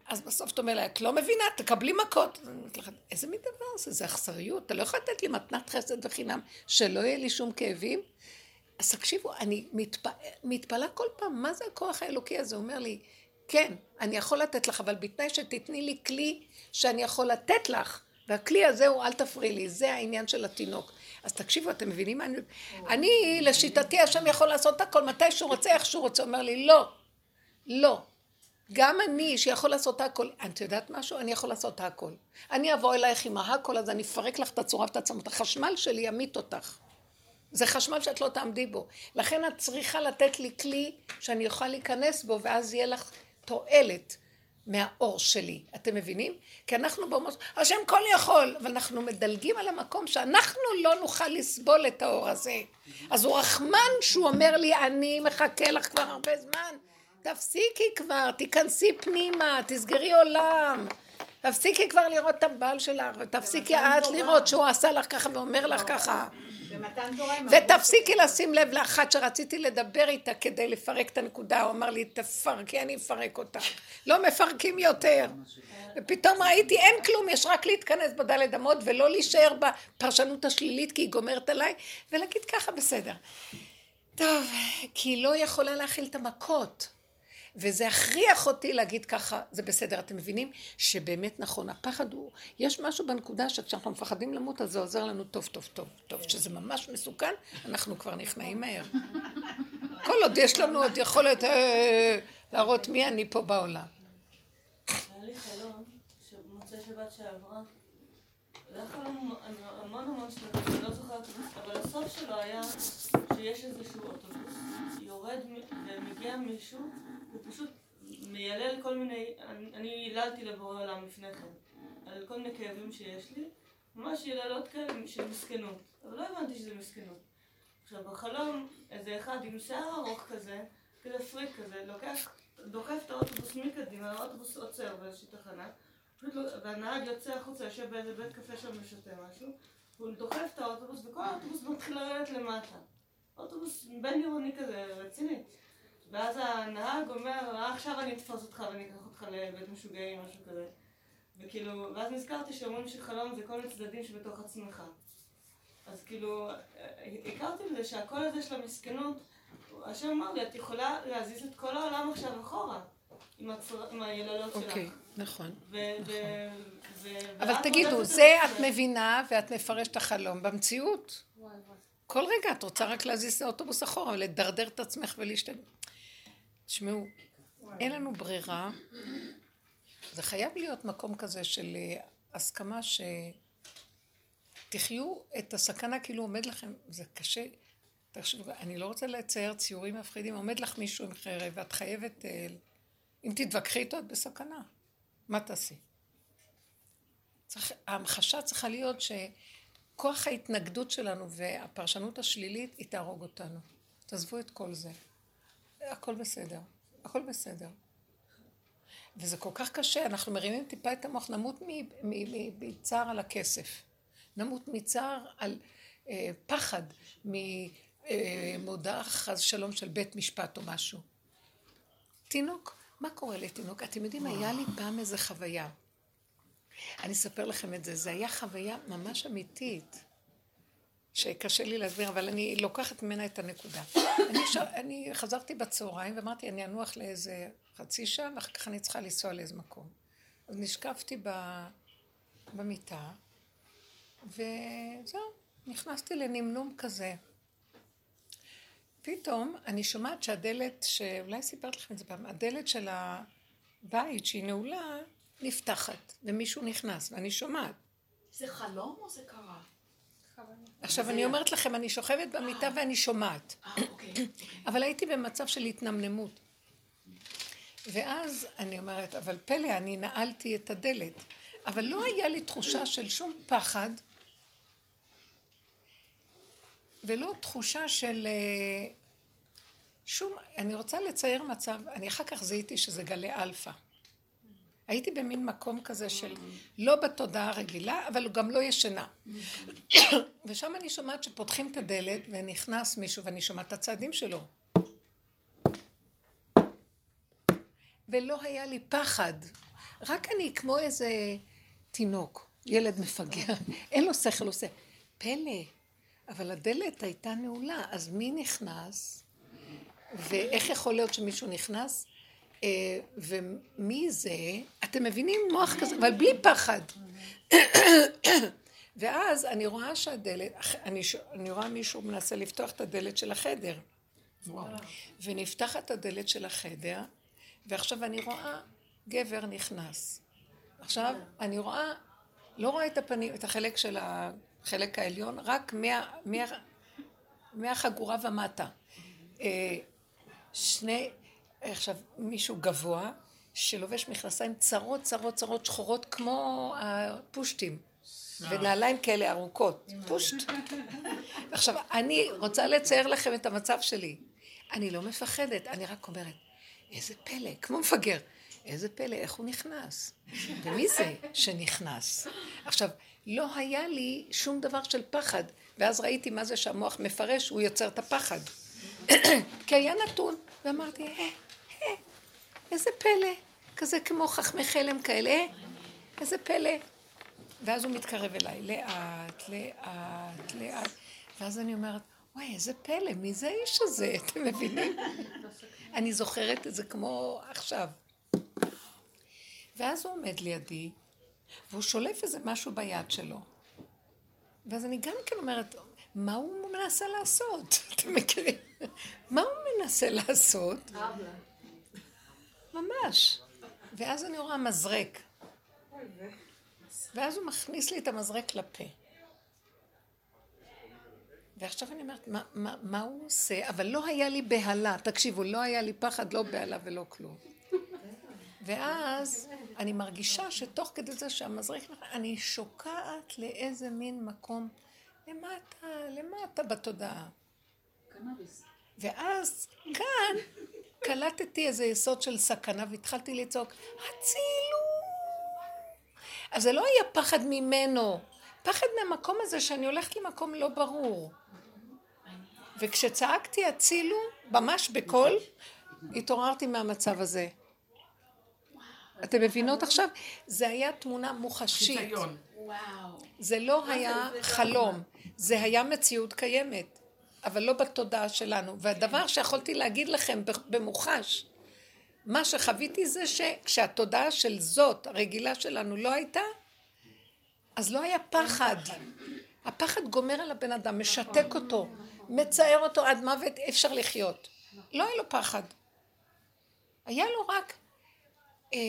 אז בסוף אתה אומר לה, את לא מבינה, תקבלי מכות. איזה מין דבר זה? זה אכזריות. אתה לא יכול לתת לי מתנת חסד וחינם, שלא יהיה לי שום כאבים. אז תקשיבו, אני מתפ... מתפלאה כל פעם, מה זה הכוח האלוקי הזה? הוא אומר לי, כן, אני יכול לתת לך, אבל בתנאי שתתני לי כלי שאני יכול לתת לך. והכלי הזה הוא אל תפריעי לי, זה העניין של התינוק. אז תקשיבו, אתם מבינים מה אני... אני, לשיטתי, השם יכול לעשות הכל מתי שהוא רוצה, איך שהוא רוצה. אומר לי, לא, לא. גם אני, שיכול לעשות הכל, את יודעת משהו? אני יכול לעשות הכל. אני אבוא אלייך עם ההכל, אז אני אפרק לך את הצורה ואת עצמות. החשמל שלי ימית אותך. זה חשמל שאת לא תעמדי בו. לכן את צריכה לתת לי כלי שאני אוכל להיכנס בו, ואז יהיה לך תועלת. מהאור שלי. אתם מבינים? כי אנחנו באומות, השם כל יכול, אבל אנחנו מדלגים על המקום שאנחנו לא נוכל לסבול את האור הזה. אז הוא רחמן שהוא אומר לי, אני מחכה לך כבר הרבה זמן. תפסיקי כבר, תיכנסי פנימה, תסגרי עולם. תפסיקי כבר לראות את הבעל שלך, ותפסיקי את לראות שהוא עשה לך ככה ואומר לך ככה. ותפסיקי לשים לב לאחת שרציתי לדבר איתה כדי לפרק את הנקודה, הוא אמר לי תפרקי אני אפרק אותה, לא מפרקים יותר. ופתאום ראיתי אין כלום, יש רק להתכנס בדלת אמות ולא להישאר בפרשנות השלילית כי היא גומרת עליי, ולהגיד ככה בסדר. טוב, כי היא לא יכולה להכיל את המכות. וזה הכריח אותי להגיד ככה, זה בסדר. אתם מבינים שבאמת נכון, הפחד הוא, יש משהו בנקודה שכשאנחנו מפחדים למות, אז זה עוזר לנו טוב, טוב, טוב, טוב. כשזה ממש מסוכן, אנחנו כבר נכנעים מהר. כל עוד יש לנו עוד יכולת אה, להראות מי אני פה בעולם. היה לי חלום, במוצאי שבת שעברה, היה חלום המון המון שנתיים, אני לא זוכרת, אבל הסוף שלו היה שיש איזשהו אוטובוס, יורד ומגיע מישהו, ופשוט מיילל כל מיני, אני, היללתי לבורא עולם לפני כן, על כל מיני כאבים שיש לי, ממש יללות כאלה של מסכנות, אבל לא הבנתי שזה מסכנות. עכשיו בחלום, איזה אחד עם שיער ארוך כזה, כזה פריק כזה, לוקח, דוחף את האוטובוס מקדימה, האוטובוס עוצר באיזושהי תחנה, פשוט לא, והנהג יוצא החוצה, יושב באיזה בית קפה שם ושותה משהו, והוא דוחף את האוטובוס, וכל האוטובוס מתחיל לרדת למטה. אוטובוס בין עירוני כזה, רציני. ואז הנהג אומר, אה, עכשיו אני אתפוס אותך ואני אקח אותך לבית משוגעים, משהו כזה. וכאילו, ואז נזכרתי שאומרים שחלום זה כל מיני צדדים שבתוך עצמך. אז כאילו, הכרתי בזה שהקול הזה של המסכנות, השם אמר לי, את יכולה להזיז את כל העולם עכשיו אחורה, עם, הצר... עם היללות שלך. אוקיי, נכון. ו- ו- ו- אבל תגידו, זה את מבינה ואת מפרשת החלום. במציאות, כל רגע את רוצה רק להזיז את האוטובוס אחורה, ולדרדר את עצמך ולהשתגע. תשמעו, אין לנו ברירה. זה חייב להיות מקום כזה של אה, הסכמה שתחיו את הסכנה כאילו עומד לכם, זה קשה. תחשבו, אני לא רוצה לצייר ציורים מפחידים, עומד לך מישהו עם חרב ואת חייבת, אה, אם תתווכחי איתו את בסכנה. מה תעשי? צריך, ההמחשה צריכה להיות שכוח ההתנגדות שלנו והפרשנות השלילית היא תהרוג אותנו. תעזבו את כל זה. הכל בסדר. הכל בסדר. וזה כל כך קשה, אנחנו מרימים טיפה את המוח, נמות מצער על הכסף. נמות מצער על אה, פחד, ממודעה אה, שלום של בית משפט או משהו. תינוק, מה קורה לתינוק? אתם יודעים, היה לי פעם איזה חוויה. אני אספר לכם את זה, זה היה חוויה ממש אמיתית, שקשה לי להסביר, אבל אני לוקחת ממנה את הנקודה. אני, ש... אני חזרתי בצהריים ואמרתי, אני אנוח לאיזה חצי שעה, ואחר כך אני צריכה לנסוע לאיזה מקום. אז נשקפתי ב... במיטה, וזהו, נכנסתי לנמנום כזה. פתאום אני שומעת שהדלת, שאולי סיפרת לכם את זה פעם, הדלת של הבית שהיא נעולה, נפתחת, ומישהו נכנס, ואני שומעת. זה חלום או זה קרה? עכשיו אני אומרת לכם, אני שוכבת במיטה ואני שומעת. אה, אוקיי. אבל הייתי במצב של התנמנמות. ואז אני אומרת, אבל פלא, אני נעלתי את הדלת. אבל לא היה לי תחושה של שום פחד, ולא תחושה של אה, שום, אני רוצה לצייר מצב, אני אחר כך זיהיתי שזה גלי אלפא. הייתי במין מקום כזה של לא בתודעה הרגילה, אבל גם לא ישנה. ושם אני שומעת שפותחים את הדלת ונכנס מישהו ואני שומעת את הצעדים שלו. ולא היה לי פחד. רק אני כמו איזה תינוק, ילד מפגר, אין לו שכל, עושה. פלא, אבל הדלת הייתה נעולה, אז מי נכנס? ואיך יכול להיות שמישהו נכנס? אה, ומי זה? אתם מבינים? מוח כזה, אבל בלי פחד. ואז אני רואה שהדלת, אני, אני רואה מישהו מנסה לפתוח את הדלת של החדר. ונפתחת הדלת של החדר, ועכשיו אני רואה גבר נכנס. עכשיו אני רואה, לא רואה את הפנים, את החלק של החלק העליון, רק מה, מה, מהחגורה ומטה. אה, שני, עכשיו מישהו גבוה שלובש מכנסיים צרות צרות צרות שחורות כמו הפושטים ונעליים כאלה ארוכות, פושט. עכשיו אני רוצה לצייר לכם את המצב שלי. אני לא מפחדת, אני רק אומרת, איזה פלא, כמו מפגר. איזה פלא, איך הוא נכנס? ומי זה שנכנס? עכשיו, לא היה לי שום דבר של פחד, ואז ראיתי מה זה שהמוח מפרש, הוא יוצר את הפחד. כי היה נתון, ואמרתי, אה, איזה פלא, כזה כמו חכמי חלם כאלה, אה, איזה פלא. ואז הוא מתקרב אליי, לאט, לאט, לאט. ואז אני אומרת, וואי, איזה פלא, מי זה האיש הזה? אתם מבינים? אני זוכרת את זה כמו עכשיו. ואז הוא עומד לידי, והוא שולף איזה משהו ביד שלו. ואז אני גם כן אומרת, מה הוא מנסה לעשות? אתם מכירים? מה הוא מנסה לעשות? ממש. ואז אני רואה מזרק. ואז הוא מכניס לי את המזרק לפה. ועכשיו אני אומרת, מה, מה, מה הוא עושה? אבל לא היה לי בהלה, תקשיבו, לא היה לי פחד, לא בהלה ולא כלום. ואז אני מרגישה שתוך כדי זה שהמזרק, אני שוקעת לאיזה מין מקום למטה, למטה בתודעה. ואז כאן קלטתי איזה יסוד של סכנה והתחלתי לצעוק, הצילו! אז זה לא היה פחד ממנו, פחד מהמקום הזה שאני הולכת למקום לא ברור. וכשצעקתי הצילו, ממש בקול, התעוררתי מהמצב הזה. אתם מבינות עכשיו? זה היה תמונה מוחשית. זה לא היה חלום, זה היה מציאות קיימת, אבל לא בתודעה שלנו. והדבר שיכולתי להגיד לכם במוחש, מה שחוויתי זה שכשהתודעה של זאת, הרגילה שלנו, לא הייתה, אז לא היה פחד. הפחד גומר על הבן אדם, משתק אותו, מצער אותו עד מוות, אי אפשר לחיות. לא היה לו פחד. היה לו רק, אה,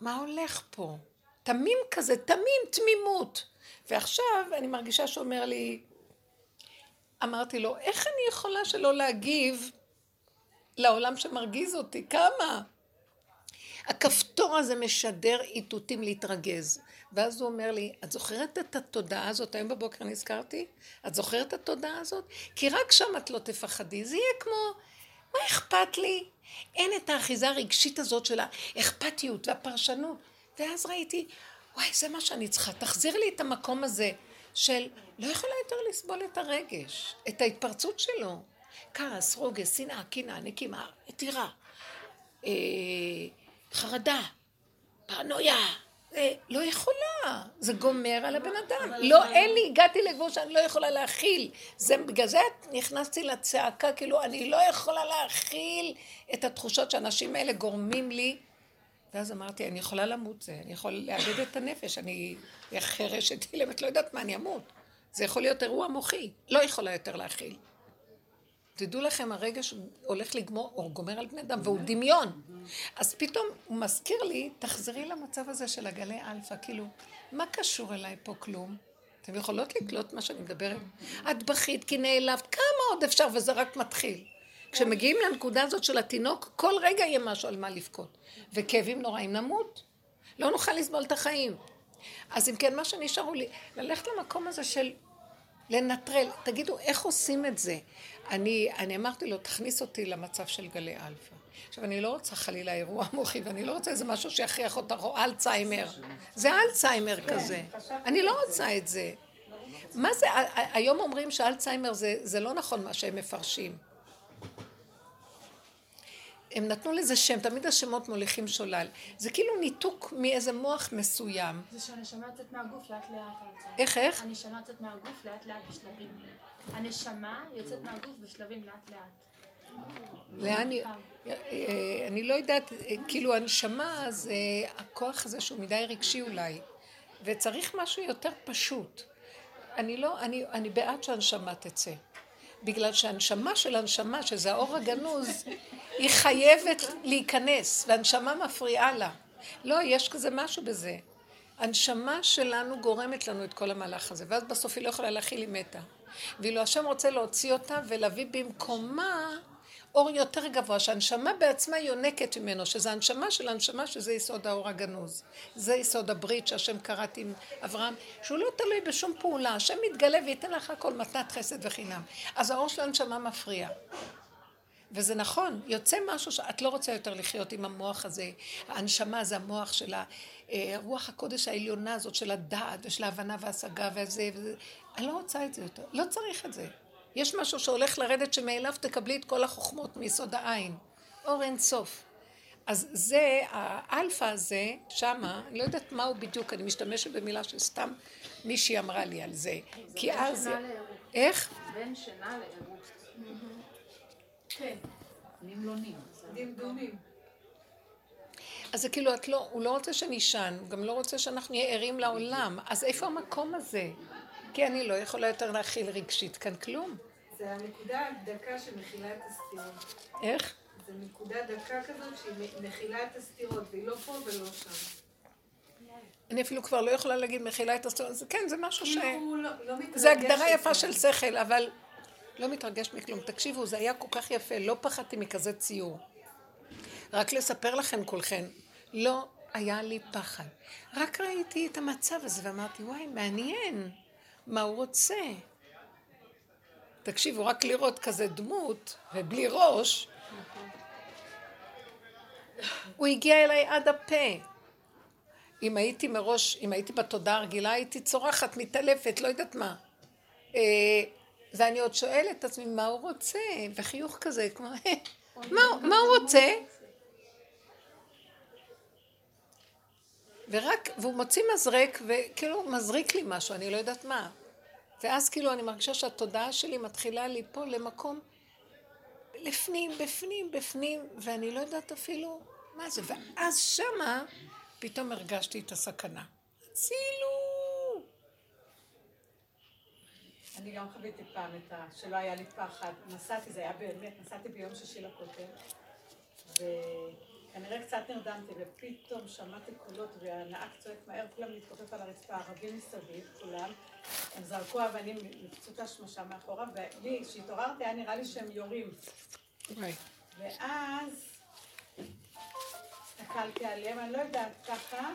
מה הולך פה? תמים כזה, תמים, תמימות. ועכשיו אני מרגישה שאומר לי, אמרתי לו, איך אני יכולה שלא להגיב לעולם שמרגיז אותי? כמה? הכפתור הזה משדר איתותים להתרגז. ואז הוא אומר לי, את זוכרת את התודעה הזאת? היום בבוקר נזכרתי? את זוכרת את התודעה הזאת? כי רק שם את לא תפחדי. זה יהיה כמו, מה אכפת לי? אין את האחיזה הרגשית הזאת של האכפתיות והפרשנות. ואז ראיתי, וואי, זה מה שאני צריכה. תחזיר לי את המקום הזה של לא יכולה יותר לסבול את הרגש, את ההתפרצות שלו. כעס, רוגז, שנאה, קנאה, נקימה, טירה, אה, חרדה, פרנויה. אה, לא יכולה, זה גומר על הבן אדם. לא, אין לי, הגעתי לגבול שאני לא יכולה להכיל. זה, בגלל זה נכנסתי לצעקה, כאילו, אני לא יכולה להכיל את התחושות שהאנשים האלה גורמים לי. ואז אמרתי, אני יכולה למות זה, אני יכול לאבד את הנפש, אני אהיה חירשת אילמת, לא יודעת מה, אני אמות. זה יכול להיות אירוע מוחי, לא יכולה יותר להכיל. תדעו לכם, הרגע שהוא הולך לגמור, או גומר על בני אדם, והוא דמיון. אז פתאום הוא מזכיר לי, תחזרי למצב הזה של הגלי אלפא, כאילו, מה קשור אליי פה כלום? אתם יכולות לקלוט מה שאני מדברת? את בכית כי נעלבת, כמה עוד אפשר? וזה רק מתחיל. כשמגיעים לנקודה הזאת של התינוק, כל רגע יהיה משהו על מה לבכות. וכאבים נוראים נמות. לא נוכל לסבול את החיים. אז אם כן, מה שנשארו לי, ללכת למקום הזה של לנטרל. תגידו, איך עושים את זה? אני, אני אמרתי לו, תכניס אותי למצב של גלי אלפא. עכשיו, אני לא רוצה חלילה אירוע מוחי, ואני לא רוצה איזה משהו שיכריח אותך, או אלצהיימר. זה אלצהיימר כזה. אני לא רוצה את זה. מה זה, היום אומרים שאלצהיימר זה, זה לא נכון מה שהם מפרשים. הם נתנו לזה שם, תמיד השמות מוליכים שולל. זה כאילו ניתוק מאיזה מוח מסוים. זה שהנשמה יוצאת מהגוף לאט לאט. איך, איך? הנשמה יוצאת מהגוף לאט לאט בשלבים. הנשמה יוצאת מהגוף בשלבים לאט לאט. לאן היא... אה, אני לא יודעת, אה, כאילו הנשמה זה הכוח הזה שהוא מדי רגשי אולי, וצריך משהו יותר פשוט. אני לא, אני, אני בעד שהנשמה תצא. בגלל שהנשמה של הנשמה, שזה האור הגנוז, היא חייבת להיכנס, והנשמה מפריעה לה. לא, יש כזה משהו בזה. הנשמה שלנו גורמת לנו את כל המהלך הזה, ואז בסוף היא לא יכולה להכיל, היא מתה. ואילו השם רוצה להוציא אותה ולהביא במקומה אור יותר גבוה, שהנשמה בעצמה יונקת ממנו, שזה הנשמה של הנשמה, שזה יסוד האור הגנוז. זה יסוד הברית שהשם קראת עם אברהם, שהוא לא תלוי בשום פעולה, השם מתגלה וייתן לך הכל מתנת חסד וחינם. אז האור של הנשמה מפריע. וזה נכון, יוצא משהו שאת לא רוצה יותר לחיות עם המוח הזה. הנשמה זה המוח של הרוח הקודש העליונה הזאת, של הדעת ושל ההבנה וההשגה וזה, וזה. אני לא רוצה את זה יותר, לא צריך את זה. יש משהו שהולך לרדת שמאליו תקבלי את כל החוכמות מיסוד העין. אור אין סוף. אז זה, האלפא הזה, שמה, אני לא יודעת מה הוא בדיוק, אני משתמשת במילה שסתם מישהי אמרה לי על זה. כי אז... שינה לערות. איך? בין שינה לערות. כן, נמלונים. דמדומים. אז זה כאילו, את לא, הוא לא רוצה שנישן, הוא גם לא רוצה שאנחנו נהיה ערים לעולם. אז איפה המקום הזה? כי אני לא יכולה יותר להכיל רגשית כאן כלום. זה הנקודה הדקה שמכילה את הסתירות. איך? זה נקודה דקה כזאת שהיא מכילה את הסתירות, והיא לא פה ולא שם. אני אפילו כבר לא יכולה להגיד מכילה את זה כן, זה משהו ש... כאילו לא, לא מתרגש. זה הגדרה יפה. של שכל, אבל לא מתרגש מכלום. תקשיבו, זה היה כל כך יפה, לא פחדתי מכזה ציור. רק לספר לכם כולכם, לא היה לי פחד. רק ראיתי את המצב הזה ואמרתי, וואי, מעניין, מה הוא רוצה? תקשיבו, רק לראות כזה דמות, ובלי ראש, הוא הגיע אליי עד הפה. אם הייתי מראש, אם הייתי בתודעה הרגילה, הייתי צורחת, מתעלפת, לא יודעת מה. אה, ואני עוד שואלת את עצמי, מה הוא רוצה? וחיוך כזה, כמו, "אה, מה, מה הוא רוצה? ורק, והוא מוציא מזרק, וכאילו מזריק לי משהו, אני לא יודעת מה. ואז כאילו אני מרגישה שהתודעה שלי מתחילה ליפול למקום לפנים, בפנים, בפנים, ואני לא יודעת אפילו מה זה. ואז שמה פתאום הרגשתי את הסכנה. הצילו! אני גם חוויתי פעם את ה... שלא היה לי פחד. נסעתי, זה היה באמת, נסעתי ביום שישי לכותל, וכנראה קצת נרדמתי, ופתאום שמעתי קולות, והנהג צועק מהר, כולם להתכופף על הרצפה, ערבים מסביב, כולם. הם זרקו אבנים מפצות השמשה מאחורה, ולי, כשהתעוררתי, היה נראה לי שהם יורים. וואי. ואז הסתכלתי עליהם, אני לא יודעת, ככה,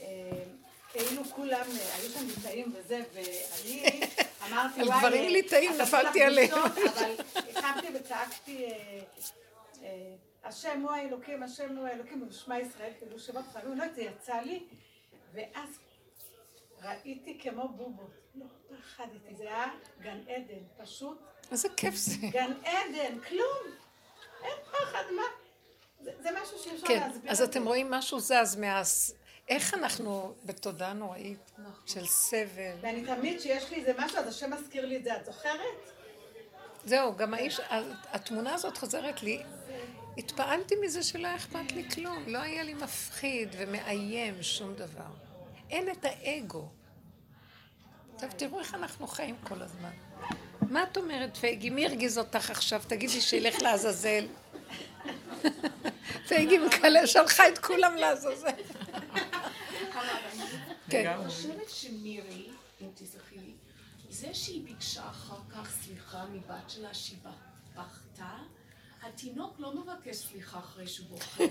אה, כאילו כולם אה, היו שם ליטאים וזה, ואני אמרתי, על וואי... דברים אה, ליטאים עשיתי נפלתי עליהם." אבל קמתי וצעקתי, אה, אה, השם הוא האלוקים, השם הוא האלוקים, ושמע ישראל, כאילו שמות חלו, לא יודעת, זה יצא לי, ואז ראיתי כמו בובות, לא פחדתי, זה היה גן עדן, פשוט איזה כיף זה. גן עדן, כלום. אין פחד, מה? זה, זה משהו שאי אפשר כן, להסביר. אז את אתם זה. רואים משהו זז מה... איך אנחנו בתודעה נוראית של סבל. ואני תמיד, כשיש לי איזה משהו, אז השם מזכיר לי את זה, את זוכרת? זהו, גם האיש, התמונה הזאת חוזרת לי. התפעלתי מזה שלא היה אכפת לי כלום. לא היה לי מפחיד ומאיים שום דבר. אין את האגו. עכשיו תראו איך אנחנו חיים כל הזמן. מה את אומרת, פייגי? מי הרגיז אותך עכשיו? תגידי שילך לעזאזל. פייגי מקלה שלחה את כולם לעזאזל. כן. אני חושבת שמירי, אם לי, זה שהיא ביקשה אחר כך סליחה מבת שלה שהיא בכתה, התינוק לא מבקש סליחה אחרי שהוא בוכה.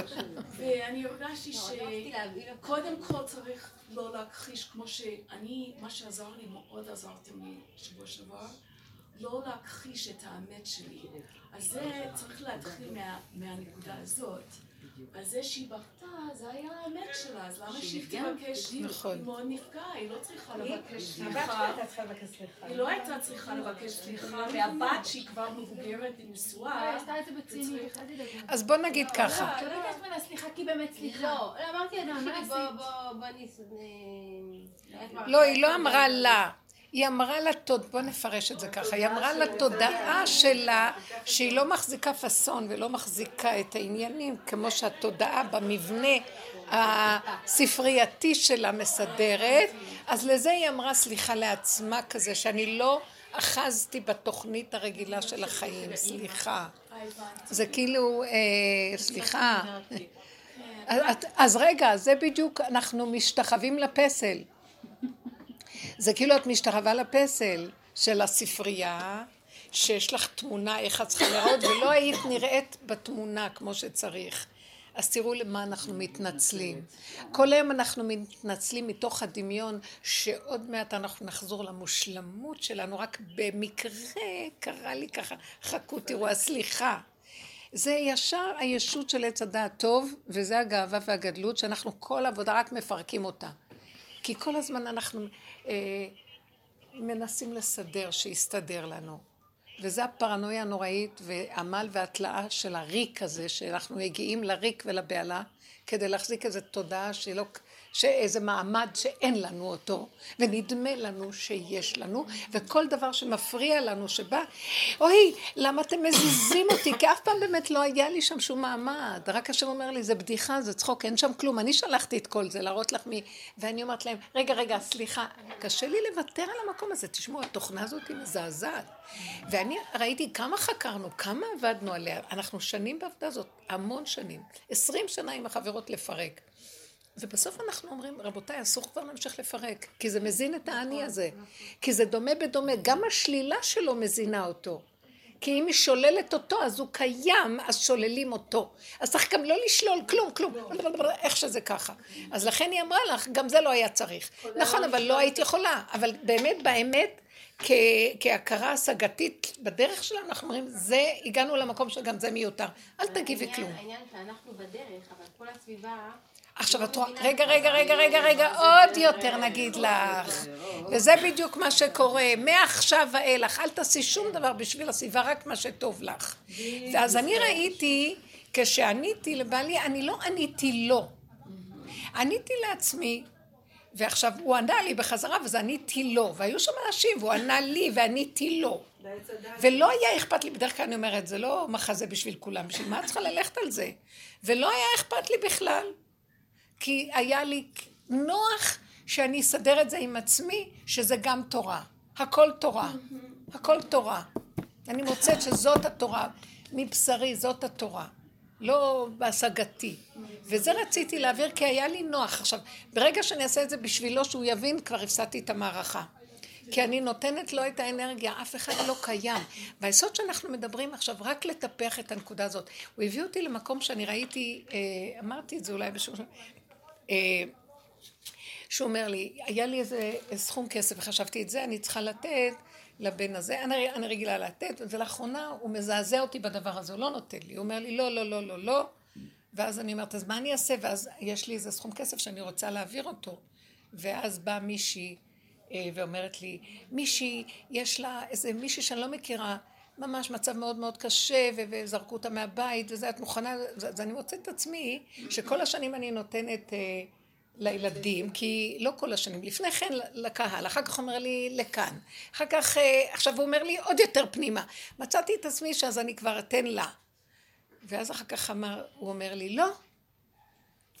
ואני הרגשתי לא, אותך. שקודם כל צריך לא להכחיש, כמו שאני, מה שעזר לי, מאוד עזרתם לי שבוע שעבר, לא להכחיש את האמת שלי. אז זה צריך להתחיל מה, מהנקודה הזאת. אז זה שהיא בכתה, זה היה האמת שלה, אז למה שהיא תבקש? נכון. היא מאוד נפגעה, היא לא צריכה לבקש סליחה. היא לא הייתה צריכה לבקש סליחה, והבת שהיא כבר מבוגרת היא ונשואה, עשתה את זה בציניות, אל תדאגי. אז בוא נגיד ככה. לא ביקשת ממנה סליחה כי באמת סליחה. לא, לא, אמרתי לה, מה בוא, עשית? בוא, בוא. אה, לא, היא לא אמרה לה. היא אמרה לה, תוד- בוא נפרש את זה ככה, היא אמרה לתודעה שלה שהיא לא מחזיקה פאסון ולא מחזיקה את העניינים כמו שהתודעה במבנה הספרייתי שלה מסדרת, אז לזה היא אמרה סליחה לעצמה כזה, שאני לא אחזתי בתוכנית הרגילה של החיים, סליחה. זה כאילו, אה, סליחה. אז רגע, זה בדיוק, אנחנו משתחווים לפסל. זה כאילו את משתחווה לפסל של הספרייה, שיש לך תמונה איך את צריכה לראות, ולא היית נראית בתמונה כמו שצריך. אז תראו למה אנחנו מתנצלים. כל היום אנחנו מתנצלים מתוך הדמיון שעוד מעט אנחנו נחזור למושלמות שלנו, רק במקרה קרה לי ככה, חכו תראו, הסליחה. זה ישר הישות של עץ הדעת טוב, וזה הגאווה והגדלות, שאנחנו כל עבודה רק מפרקים אותה. כי כל הזמן אנחנו אה, מנסים לסדר, שיסתדר לנו. וזה הפרנויה הנוראית והעמל והתלאה של הריק הזה, שאנחנו מגיעים לריק ולבהלה, כדי להחזיק איזו תודעה שלא, שאיזה מעמד שאין לנו אותו, ונדמה לנו שיש לנו, וכל דבר שמפריע לנו, שבא, אוי, למה אתם מזיזים אותי? כי אף פעם באמת לא היה לי שם שום מעמד. רק השם אומר לי, זה בדיחה, זה צחוק, אין שם כלום. אני שלחתי את כל זה, להראות לך מי... ואני אומרת להם, רגע, רגע, סליחה, קשה לי לוותר על המקום הזה. תשמעו, התוכנה הזאת היא מזעזעת. ואני ראיתי כמה חקרנו, כמה עבדנו עליה. אנחנו שנים בעבודה הזאת, המון שנים. עשרים שנה עם החברות לפרק. ובסוף אנחנו אומרים, רבותיי, אסור כבר להמשיך לפרק, כי זה מזין את האני הזה. כי זה דומה בדומה, גם השלילה שלו מזינה אותו. כי אם היא שוללת אותו, אז הוא קיים, אז שוללים אותו. אז צריך גם לא לשלול כלום, כלום, איך שזה ככה. אז לכן היא אמרה לך, גם זה לא היה צריך. נכון, אבל לא היית יכולה. אבל באמת, באמת, כהכרה השגתית בדרך שלנו, אנחנו אומרים, זה, הגענו למקום שגם זה מיותר. אל תגיבי כלום. העניין שאנחנו בדרך, אבל כל הסביבה... עכשיו את רואה, רגע, רגע, רגע, רגע, רגע, עוד יותר נגיד לך. וזה בדיוק מה שקורה. מעכשיו ואילך, אל תעשי שום דבר בשביל הסביבה, רק מה שטוב לך. ואז אני ראיתי, כשעניתי לבעלי, אני לא עניתי לו. עניתי לעצמי, ועכשיו הוא ענה לי בחזרה, וזה עניתי לו. והיו שם אנשים, והוא ענה לי, ועניתי לו. ולא היה אכפת לי, בדרך כלל אני אומרת, זה לא מחזה בשביל כולם, בשביל מה את צריכה ללכת על זה? ולא היה אכפת לי בכלל. כי היה לי נוח שאני אסדר את זה עם עצמי, שזה גם תורה. הכל תורה. הכל תורה. אני מוצאת שזאת התורה. מבשרי, זאת התורה. לא בהשגתי. וזה רציתי להעביר כי היה לי נוח. עכשיו, ברגע שאני אעשה את זה בשבילו שהוא יבין, כבר הפסדתי את המערכה. כי אני נותנת לו את האנרגיה, אף אחד לא קיים. והיסוד שאנחנו מדברים עכשיו, רק לטפח את הנקודה הזאת. הוא הביא אותי למקום שאני ראיתי, אה, אמרתי את זה אולי בשום... אה, שהוא אומר לי, היה לי איזה סכום כסף וחשבתי את זה אני צריכה לתת לבן הזה, אני, אני רגילה לתת, ולאחרונה הוא מזעזע אותי בדבר הזה, הוא לא נותן לי, הוא אומר לי לא, לא, לא, לא, לא, ואז אני אומרת, אז מה אני אעשה? ואז יש לי איזה סכום כסף שאני רוצה להעביר אותו, ואז באה מישהי אה, ואומרת לי, מישהי, יש לה איזה מישהי שאני לא מכירה, ממש מצב מאוד מאוד קשה, וזרקו אותה מהבית, וזה, את מוכנה, אז אני מוצאת את עצמי, שכל השנים אני נותנת אה, לילדים, כי לא כל השנים, לפני כן לקהל, אחר כך אומר לי לכאן, אחר כך, אה, עכשיו הוא אומר לי עוד יותר פנימה. מצאתי את עצמי שאז אני כבר אתן לה. ואז אחר כך אמר, הוא אומר לי, לא,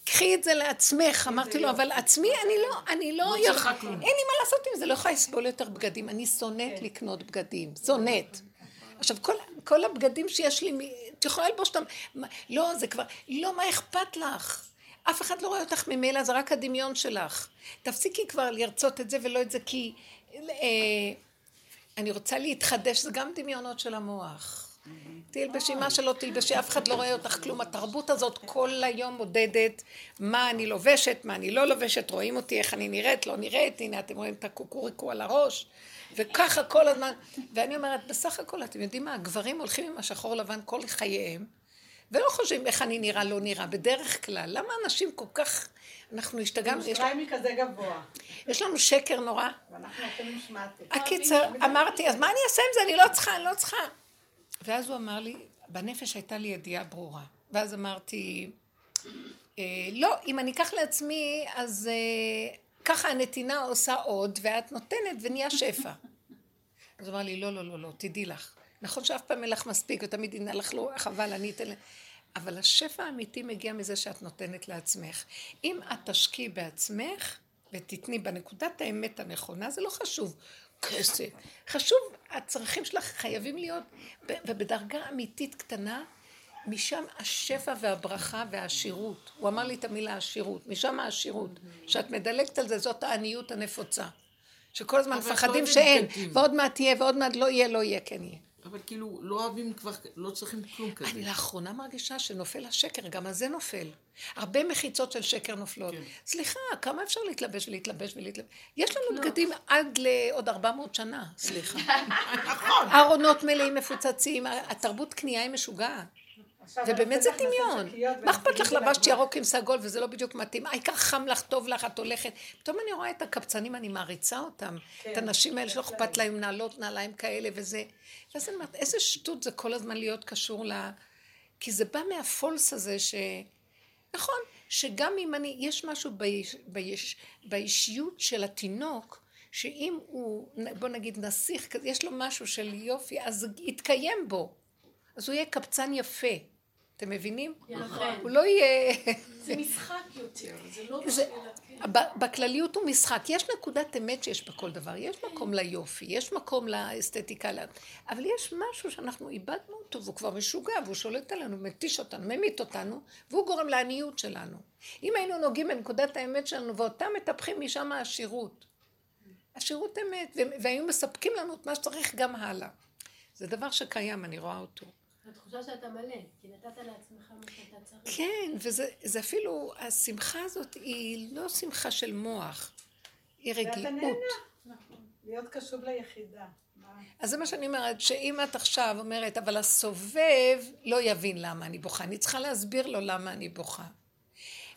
קחי את זה לעצמך. אמרתי לו, אבל עצמי אני לא, אני לא... לא. אין לי מה לעשות עם זה, לא יכולה לסבול יותר בגדים. אני שונאת כן. לקנות בגדים, שונאת. עכשיו, כל, כל הבגדים שיש לי, את יכולה ללבוש אותם, לא, זה כבר, לא, מה אכפת לך? אף אחד לא רואה אותך ממילא, זה רק הדמיון שלך. תפסיקי כבר לרצות את זה ולא את זה, כי אה, אני רוצה להתחדש, זה גם דמיונות של המוח. תלבשי מה שלא תלבשי, אף אחד לא רואה אותך כלום. התרבות הזאת כל היום מודדת מה אני לובשת, מה אני לא לובשת, רואים אותי, איך אני נראית, לא נראית, הנה אתם רואים את הקוקוריקו על הראש, וככה כל הזמן. ואני אומרת, בסך הכל, אתם יודעים מה, הגברים הולכים עם השחור לבן כל חייהם, ולא חושבים איך אני נראה, לא נראה, בדרך כלל. למה אנשים כל כך, אנחנו השתגענו, יש, שטריימי כזה גבוה, יש לנו שקר נורא. ואנחנו אפילו נשמעתי. הקיצר, אמרתי, אז מה אני אעשה עם זה? אני לא צריכה, אני לא צריכה. ואז הוא אמר לי, בנפש הייתה לי ידיעה ברורה. ואז אמרתי, אה, לא, אם אני אקח לעצמי, אז אה, ככה הנתינה עושה עוד, ואת נותנת ונהיה שפע. אז הוא אמר לי, לא, לא, לא, לא, תדעי לך. נכון שאף פעם אין לך מספיק, ותמיד הנה לך לא, חבל, אני אתן... ל-" אבל השפע האמיתי מגיע מזה שאת נותנת לעצמך. אם את תשקיעי בעצמך ותתני בנקודת האמת הנכונה, זה לא חשוב כסף. חשוב, הצרכים שלך חייבים להיות, ובדרגה אמיתית קטנה, משם השפע והברכה והעשירות. הוא אמר לי את המילה עשירות, משם העשירות. שאת מדלגת על זה, זאת העניות הנפוצה. שכל הזמן מפחדים לא שאין, אינטנטיבי. ועוד מעט יהיה, ועוד מעט לא יהיה, לא יהיה, כן יהיה. אבל כאילו, לא אוהבים כבר, לא צריכים כלום כזה. אני לאחרונה מרגישה שנופל השקר, גם על זה נופל. הרבה מחיצות של שקר נופלות. כן. סליחה, כמה אפשר להתלבש ולהתלבש ולהתלבש? יש לנו בגדים עד לעוד 400 שנה, סליחה. נכון. ארונות מלאים מפוצצים, התרבות קנייה היא משוגעת. זה רוצה להכניס דמיון. מה אכפת לך לבשת ירוק עם סגול וזה לא בדיוק מתאים? העיקר חם לך, טוב לך, את הולכת. פתאום אני רואה את הקבצנים, אני מעריצה אותם. כן, את הנשים האלה שלא. אכפת להם נעלות נעליים כאלה וזה. ואז אני אומרת, איזה שטות זה כל הזמן להיות קשור ל... כי זה בא מהפולס הזה ש... נכון, שגם אם אני, יש משהו באישיות של התינוק, שאם הוא, בוא נגיד נסיך יש לו משהו של יופי, אז יתקיים בו. אז הוא יהיה קבצן יפה. אתם מבינים? הוא לא יהיה... זה משחק יותר, זה לא זה- בשביל... בכלליות הוא משחק. יש נקודת אמת שיש בכל דבר. יש מקום ליופי, יש מקום לאסתטיקה, אבל יש משהו שאנחנו איבדנו אותו, והוא כבר משוגע, והוא שולט עלינו, מתיש אותנו, ממית אותנו, והוא גורם לעניות שלנו. אם היינו נוגעים בנקודת האמת שלנו, ואותם מטפחים משם העשירות. עשירות אמת, והיו מספקים לנו את מה שצריך גם הלאה. זה דבר שקיים, אני רואה אותו. התחושה שאתה מלא, כי נתת לעצמך מה שאתה צריך. כן, וזה זה אפילו, השמחה הזאת היא לא שמחה של מוח, היא ואתה רגיעות. נהנה. להיות קשוב ליחידה. אז זה מה שאני אומרת, שאם את עכשיו אומרת, אבל הסובב לא יבין למה אני בוכה, אני צריכה להסביר לו למה אני בוכה.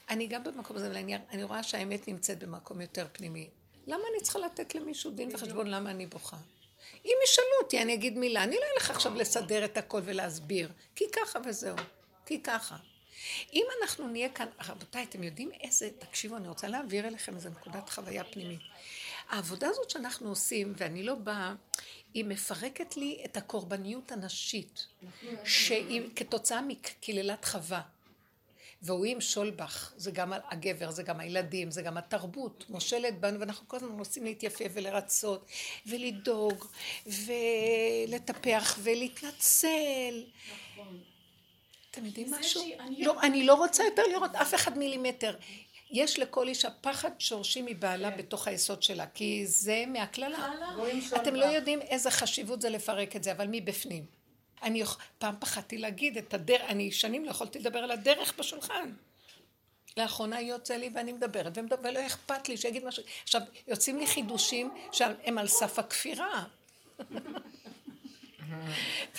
אני גם במקום הזה, אבל אני, אני רואה שהאמת נמצאת במקום יותר פנימי. למה אני צריכה לתת למישהו דין וחשבון למה אני בוכה? אם ישאלו אותי, אני אגיד מילה. אני לא אלך עכשיו לסדר את הכל ולהסביר. כי ככה וזהו. כי ככה. אם אנחנו נהיה כאן, רבותיי, אתם יודעים איזה, תקשיבו, אני רוצה להעביר אליכם איזה נקודת חוויה פנימית. העבודה הזאת שאנחנו עושים, ואני לא באה, היא מפרקת לי את הקורבניות הנשית, שהיא כתוצאה מקללת חווה. והוא ימשול בך, זה גם הגבר, זה גם הילדים, זה גם התרבות, מושלת בנו, ואנחנו כל הזמן רוצים להתייפף ולרצות, ולדאוג, ולטפח, ולהתנצל. אתם יודעים משהו? שאני- לא, אני לא רוצה יותר לראות אף אחד מילימטר. יש לכל אישה פחד שורשי מבעלה בתוך היסוד שלה, כי זה מהקללה. אתם לא. יודעים איזה חשיבות זה לפרק את זה, אבל מבפנים. אני יכ- פעם פחדתי להגיד את הדרך, אני שנים לא יכולתי לדבר על הדרך בשולחן. לאחרונה יוצא לי ואני מדברת, ומדבר, ולא אכפת לי שיגיד משהו. עכשיו, יוצאים לי חידושים שהם על סף הכפירה.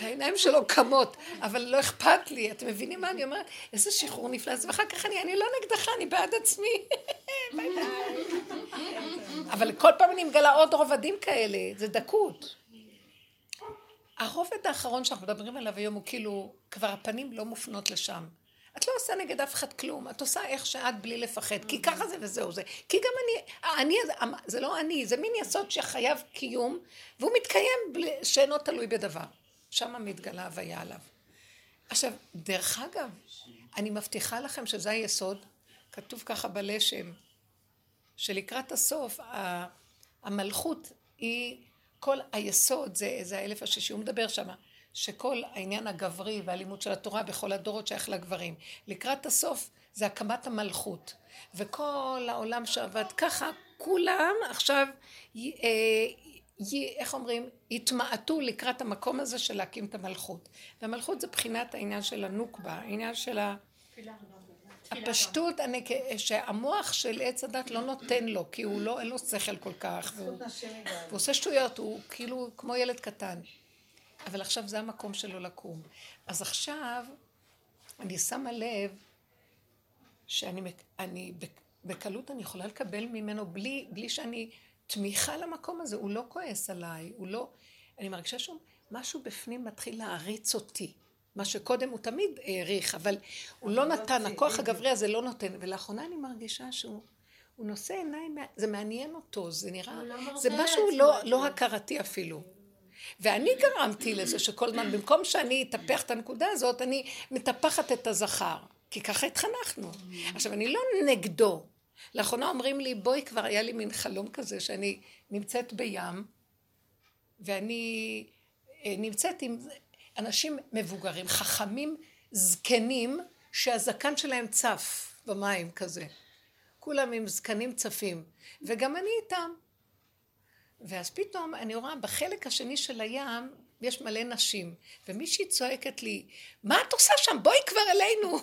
והעיניים שלו קמות, אבל לא אכפת לי, אתם מבינים מה אני אומרת? איזה שחרור נפלא, אז ואחר כך אני, אני לא נגדך, אני בעד עצמי. אבל כל פעם אני מגלה עוד רובדים כאלה, זה דקות. הרובד האחרון שאנחנו מדברים עליו היום הוא כאילו, כבר הפנים לא מופנות לשם. את לא עושה נגד אף אחד כלום, את עושה איך שאת בלי לפחד, כי ככה זה וזהו זה. כי גם אני, אני, זה לא אני, זה מין יסוד שחייב קיום, והוא מתקיים בלי, שאינו תלוי בדבר. שם מתגלה הוויה עליו. עכשיו, דרך אגב, אני מבטיחה לכם שזה היסוד, כתוב ככה בלשם, שלקראת הסוף, ה- המלכות היא, כל היסוד, זה, זה האלף השישי, הוא מדבר שמה, שכל העניין הגברי והלימוד של התורה בכל הדורות שייך לגברים. לקראת הסוף זה הקמת המלכות. וכל העולם שעבד ככה, כולם עכשיו, י- אה, י- איך אומרים, יתמעטו לקראת המקום הזה של להקים את המלכות. והמלכות זה בחינת העניין של הנוקבה, העניין של ה... הפשטות, אני, שהמוח של עץ הדת לא נותן לו, כי הוא לא, אין לו שכל כל כך, והוא. והוא עושה שטויות, הוא כאילו כמו ילד קטן. אבל עכשיו זה המקום שלו לקום. אז עכשיו, אני שמה לב שאני אני, בק- בקלות אני יכולה לקבל ממנו בלי, בלי שאני תמיכה למקום הזה, הוא לא כועס עליי, הוא לא... אני מרגישה שהוא משהו בפנים מתחיל להעריץ אותי. מה שקודם הוא תמיד העריך, אבל הוא לא נתן, הכוח הגברי הזה לא נותן. ולאחרונה אני מרגישה שהוא הוא נושא עיניים, זה מעניין אותו, זה נראה, לא זה משהו לא, לא. הכרתי אפילו. ואני גרמתי לזה שכל הזמן, במקום שאני אטפח את הנקודה הזאת, אני מטפחת את הזכר. כי ככה התחנכנו. עכשיו, אני לא נגדו. לאחרונה אומרים לי, בואי כבר, היה לי מין חלום כזה, שאני נמצאת בים, ואני אה, נמצאת עם אנשים מבוגרים, חכמים, זקנים, שהזקן שלהם צף במים כזה. כולם עם זקנים צפים, וגם אני איתם. ואז פתאום אני רואה בחלק השני של הים יש מלא נשים, ומישהי צועקת לי, מה את עושה שם? בואי כבר אלינו.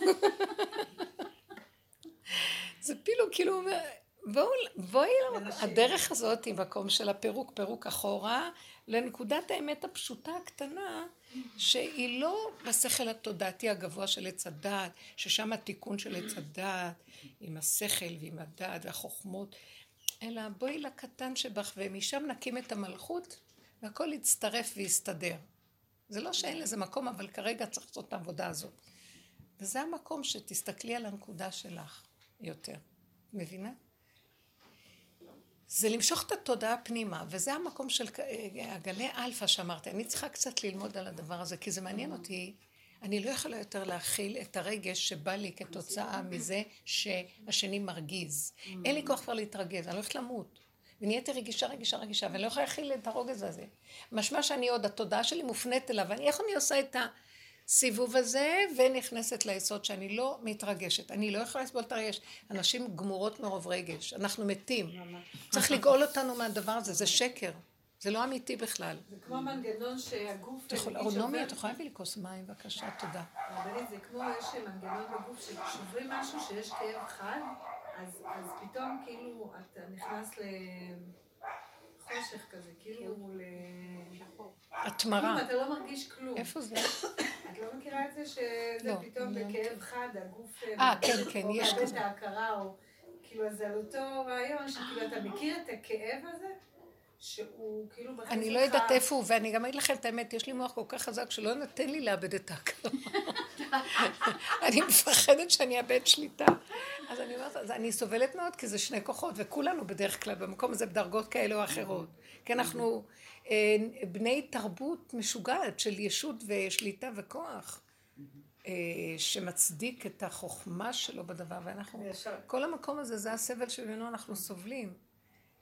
זה פילו, כאילו, אומר, בואו, בואי, למקום." הדרך הזאת היא מקום של הפירוק, פירוק אחורה, לנקודת האמת הפשוטה הקטנה, שהיא לא בשכל התודעתי הגבוה של עץ הדעת, ששם התיקון של עץ הדעת, עם השכל ועם הדעת והחוכמות, אלא בואי לקטן שבך, ומשם נקים את המלכות, והכל יצטרף ויסתדר. זה לא שאין לזה מקום, אבל כרגע צריך לעשות את העבודה הזאת. וזה המקום שתסתכלי על הנקודה שלך יותר. מבינה? זה למשוך את התודעה פנימה, וזה המקום של הגלי אלפא שאמרתי. אני צריכה קצת ללמוד על הדבר הזה, כי זה מעניין אותי. אני לא יכולה יותר להכיל את הרגש שבא לי כתוצאה מזה שהשני מרגיז. אין לי כוח כבר להתרגז, אני הולכת למות. ונהייתי רגישה, רגישה, רגישה, ואני לא יכולה להכיל את הרוגז הזה. משמע שאני עוד, התודעה שלי מופנית אליו, ואני, איך אני עושה את הסיבוב הזה, ונכנסת ליסוד שאני לא מתרגשת. אני לא יכולה לסבול את הרגש. אנשים גמורות מרוב רגש, אנחנו מתים. צריך לגאול אותנו מהדבר הזה, זה שקר. זה לא אמיתי בכלל. זה כמו מנגנון שהגוף... אורנומי, את יכולה להביא לי כוס מים, בבקשה, תודה. רבנית, זה כמו יש מנגנון בגוף ששוברים משהו שיש כאב חד, אז, פתאום כאילו אתה נכנס לחושך כזה, כאילו ל... התמרה. כלום, אתה לא מרגיש כלום. איפה זה? את לא מכירה את זה שזה לא, פתאום לא. בכאב חד, הגוף... אה, כן, כן, או יש מאבד כזה. את ההכרה, או... כאילו, אז על אותו רעיון, שכאילו אתה מכיר את הכאב הזה, שהוא כאילו מכניס אני לא אותך- יודעת איפה הוא, ואני גם אגיד לכם את האמת, יש לי מוח כל כך חזק שלא נותן לי לאבד את ההכרה. אני מפחדת שאני אאבד שליטה. אז אני אומרת, אז אני סובלת מאוד, כי זה שני כוחות, וכולנו בדרך כלל במקום הזה בדרגות כאלה או אחרות. כי אנחנו אה, בני תרבות משוגעת של ישות ושליטה וכוח. אה, שמצדיק את החוכמה שלו בדבר, ואנחנו, כל המקום הזה זה הסבל שממנו אנחנו סובלים.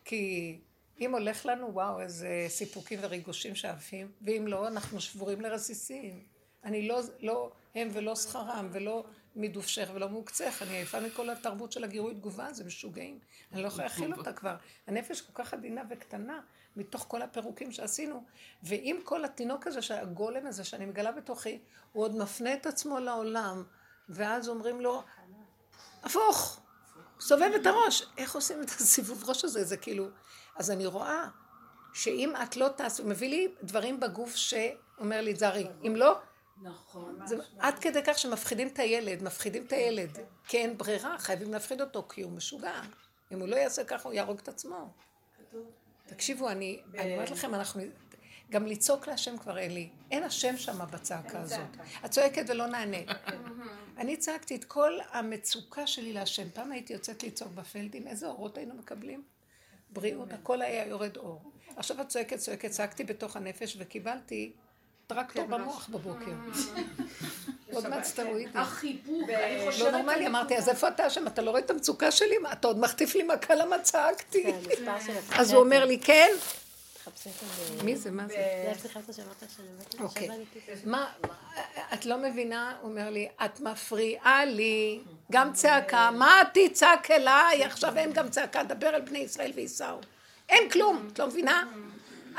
כי אם הולך לנו, וואו, איזה סיפוקים וריגושים שעפים, ואם לא, אנחנו שבורים לרסיסים. אני לא, לא הם ולא שכרם, ולא מדובשך ולא מעוקצך, אני עייפה מכל התרבות של הגירוי תגובה, זה משוגעים. אני לא יכולה להכיל אותה כבר. הנפש כל כך עדינה וקטנה, מתוך כל הפירוקים שעשינו. ועם כל התינוק הזה, הגולם הזה שאני מגלה בתוכי, הוא עוד מפנה את עצמו לעולם, ואז אומרים לו, הפוך, סובב את הראש. איך עושים את הסיבוב ראש הזה? זה כאילו... אז אני רואה שאם את לא תעשו, מביא לי דברים בגוף שאומר לי, זרי, אם לא, נכון. זה עד כדי כך שמפחידים את הילד, מפחידים את הילד. כי אין ברירה, חייבים להפחיד אותו, כי הוא משוגע. אם הוא לא יעשה ככה, הוא יהרוג את עצמו. תקשיבו, אני אומרת לכם, אנחנו... גם לצעוק להשם כבר אין לי. אין השם שם בצעקה הזאת. את צועקת ולא נענית. אני צעקתי את כל המצוקה שלי להשם. פעם הייתי יוצאת לצעוק בפלדים, איזה אורות היינו מקבלים? בריאות, הכל היה יורד אור. עכשיו את צועקת, צועקת, צעקתי בתוך הנפש וקיבלתי טרקטור במוח בבוקר. עוד מעט סטרואידים. החיבוק, אני לא חושבת... נורמלי, אמרתי, אז איפה אתה שם? אתה לא רואה את המצוקה שלי? אתה עוד מחטיף לי מכה למה צעקתי? אז הוא אומר לי, כן? מי זה? מה זה? אוקיי. מה, את לא מבינה? הוא אומר לי, את מפריעה לי, גם צעקה, מה תצעק אליי? עכשיו אין גם צעקה, דבר אל בני ישראל וייסעו. אין כלום, את לא מבינה?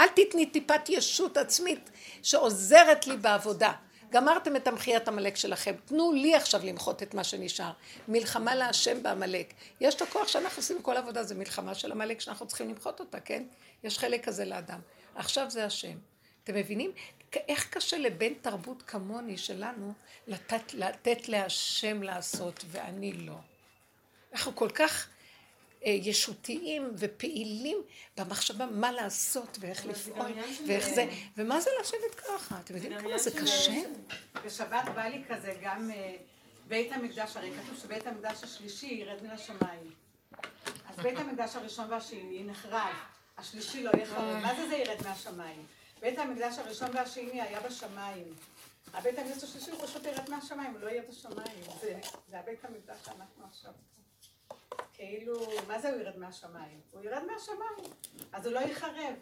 אל תתני טיפת ישות עצמית שעוזרת לי בעבודה. גמרתם את המחיית עמלק שלכם, תנו לי עכשיו למחות את מה שנשאר. מלחמה להשם בעמלק. יש את הכוח שאנחנו עושים כל עבודה, זה מלחמה של עמלק שאנחנו צריכים למחות אותה, כן? יש חלק כזה לאדם. עכשיו זה השם. אתם מבינים? איך קשה לבן תרבות כמוני שלנו לתת, לתת להשם לעשות ואני לא. אנחנו כל כך ישותיים ופעילים במחשבה מה לעשות ואיך לפעול ואיך זה, ומה זה לשבת ככה? אתם יודעים כמה זה קשה? בשבת בא לי כזה גם אה, בית המקדש, הרי כתוב שבית המקדש השלישי ירד מן השמיים. אז בית המקדש הראשון והשני נחרב, השלישי לא יחרב. מה זה זה ירד מהשמיים? בית המקדש הראשון והשני היה בשמיים. הבית המקדש השלישי הוא פשוט ירד מהשמיים, הוא לא יהיה בשמיים. זה הבית המקדש שאנחנו עכשיו. כאילו, מה זה הוא ירד מהשמיים? הוא ירד מהשמיים, אז הוא לא יחרב.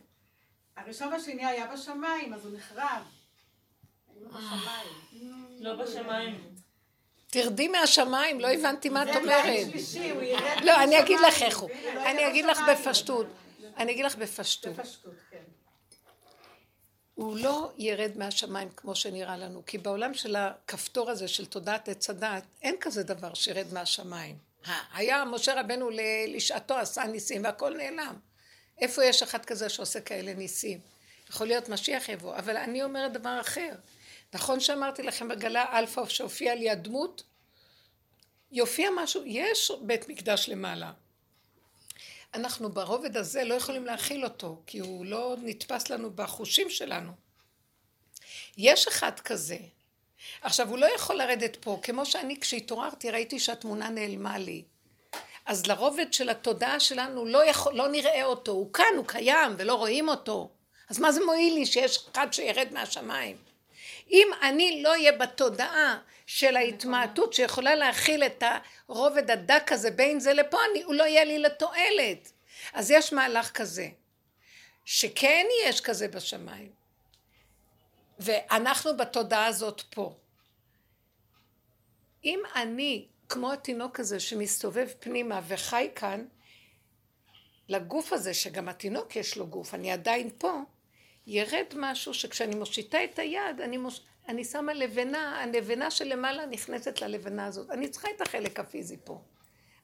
הראשון והשני היה בשמיים, אז הוא נחרב. בשמיים. לא בשמיים. תרדי מהשמיים, לא הבנתי מה את אומרת. לא, אני אגיד לך. איך הוא. לא אני אגיד לך. בפשטות. אני אגיד לך בפשטות. בפשטות, כן. הוא לא ירד מהשמיים כמו שנראה לנו, כי בעולם של הכפתור הזה של תודעת עץ הדעת, אין כזה דבר שירד מהשמיים. היה משה רבנו לשעתו עשה ניסים והכל נעלם. איפה יש אחד כזה שעושה כאלה ניסים? יכול להיות משיח יבוא, אבל אני אומרת דבר אחר. נכון שאמרתי לכם בגלי אלפא שהופיע לי הדמות? יופיע משהו, יש בית מקדש למעלה. אנחנו ברובד הזה לא יכולים להכיל אותו, כי הוא לא נתפס לנו בחושים שלנו. יש אחד כזה. עכשיו, הוא לא יכול לרדת פה, כמו שאני כשהתעוררתי ראיתי שהתמונה נעלמה לי. אז לרובד של התודעה שלנו לא, יכול, לא נראה אותו, הוא כאן, הוא קיים ולא רואים אותו. אז מה זה מועיל לי שיש אחד שירד מהשמיים? אם אני לא אהיה בתודעה של ההתמעטות שיכולה להכיל את הרובד הדק הזה בין זה לפה, אני, הוא לא יהיה לי לתועלת. אז יש מהלך כזה, שכן יש כזה בשמיים, ואנחנו בתודעה הזאת פה. אם אני כמו התינוק הזה שמסתובב פנימה וחי כאן, לגוף הזה, שגם התינוק יש לו גוף, אני עדיין פה, ירד משהו שכשאני מושיטה את היד, אני, מוש... אני שמה לבנה, הלבנה שלמעלה נכנסת ללבנה הזאת. אני צריכה את החלק הפיזי פה.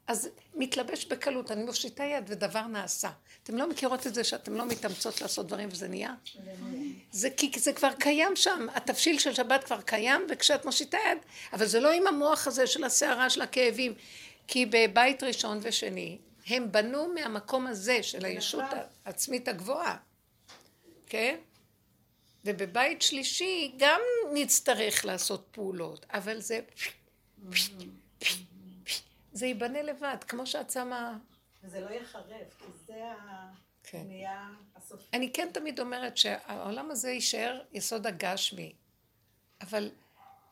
אז מתלבש בקלות, אני מושיטה יד ודבר נעשה. אתם לא מכירות את זה שאתם לא מתאמצות לעשות דברים וזה נהיה? זה כי זה כבר קיים שם, התבשיל של שבת כבר קיים, וכשאת מושיטה יד, אבל זה לא עם המוח הזה של הסערה, של הכאבים, כי בבית ראשון ושני, הם בנו מהמקום הזה של הישות העצמית הגבוהה, כן? ובבית שלישי גם נצטרך לעשות פעולות, אבל זה... זה ייבנה לבד, כמו שאת שמה... וזה לא יחרב, כי זה כן. נהיה הסוף. אני כן תמיד אומרת שהעולם הזה יישאר יסוד הגשמי, אבל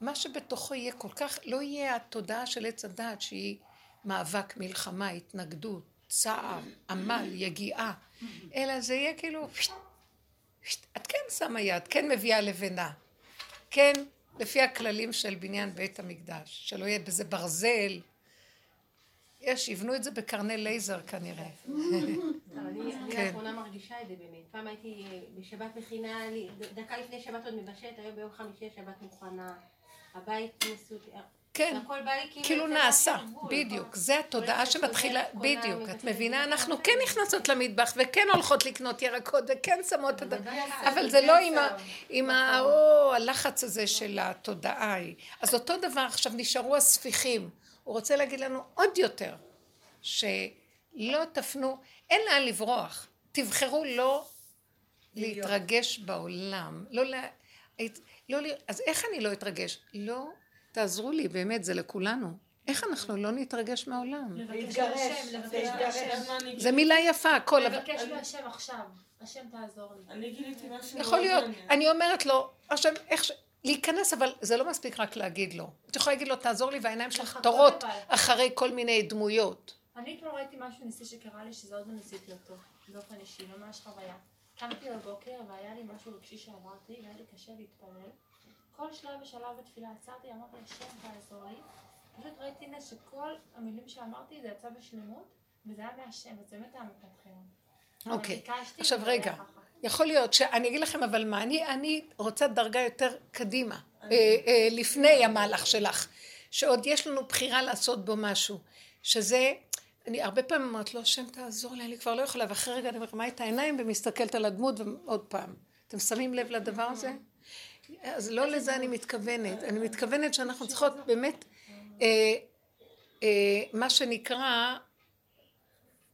מה שבתוכו יהיה כל כך, לא יהיה התודעה של עץ הדעת שהיא מאבק, מלחמה, התנגדות, צער, עמל, יגיעה, אלא זה יהיה כאילו, את כן שמה יד, כן מביאה לבנה, כן, לפי הכללים של בניין בית המקדש, שלא יהיה בזה ברזל, יש, יבנו את זה בקרני לייזר כנראה. אני כן. לאחרונה מרגישה את זה באמת. פעם הייתי בשבת מכינה, דקה לפני שבת עוד מבשלת, היום ביום חמישי השבת מוכנה, הבית מסודר. כן, כאילו... כאילו נעשה. בדיוק, זה התודעה שמתחילה, בדיוק, את מבינה, אנחנו. כן נכנסות למטבח וכן הולכות לקנות ירקות וכן שמות את ה... בוודאי. אבל זה לא עם או, הלחץ הזה של התודעה היא. אז אותו דבר, עכשיו נשארו הספיחים, הוא רוצה להגיד לנו עוד יותר, שלא תפנו, אין לאן לברוח, תבחרו לא להתרגש בעולם, לא לה... לא, אז איך אני לא אתרגש? לא, תעזרו לי, באמת, זה לכולנו. איך אנחנו לא נתרגש מהעולם? להתגרש, להתגרש. זה מילה יפה, הכל, אבל לבקש מהשם עכשיו. השם תעזור לי. אני גיליתי משהו יכול להיות. אני אומרת לו, עכשיו, איך ש... להיכנס, אבל זה לא מספיק רק להגיד לו. את יכולה להגיד לו, תעזור לי, והעיניים שלך אבל. אחרי כל מיני דמויות. אני אתמול ראיתי משהו ניסי שקרה לי, שזה עוד לא ניסיתי אותו, באופן אישי, ממש חוויה. קמתי בבוקר והיה לי משהו רגשי שעברתי, והיה לי קשה להתפלל. כל שלב ושלב בתפילה עצרתי, אמרתי, השם תעזור לי. פשוט ראיתי נס שכל המילים שאמרתי זה יצא בשלמות, וזה היה מהשם, וזה באמת היה מבחינת חיים. אוקיי, עכשיו רגע. יכול להיות שאני אגיד לכם, אבל מה, אני, אני רוצה דרגה יותר קדימה, אה, אה, לפני המהלך שלך, שעוד יש לנו בחירה לעשות בו משהו, שזה, אני הרבה פעמים אומרת לו, השם תעזור לי, אני כבר לא יכולה, ואחרי רגע אני מרימה את העיניים? ומסתכלת על הדמות ועוד פעם. אתם שמים לב לדבר הזה? אז לא לזה אני מתכוונת, אני מתכוונת שאנחנו צריכות באמת, אה, אה, מה שנקרא,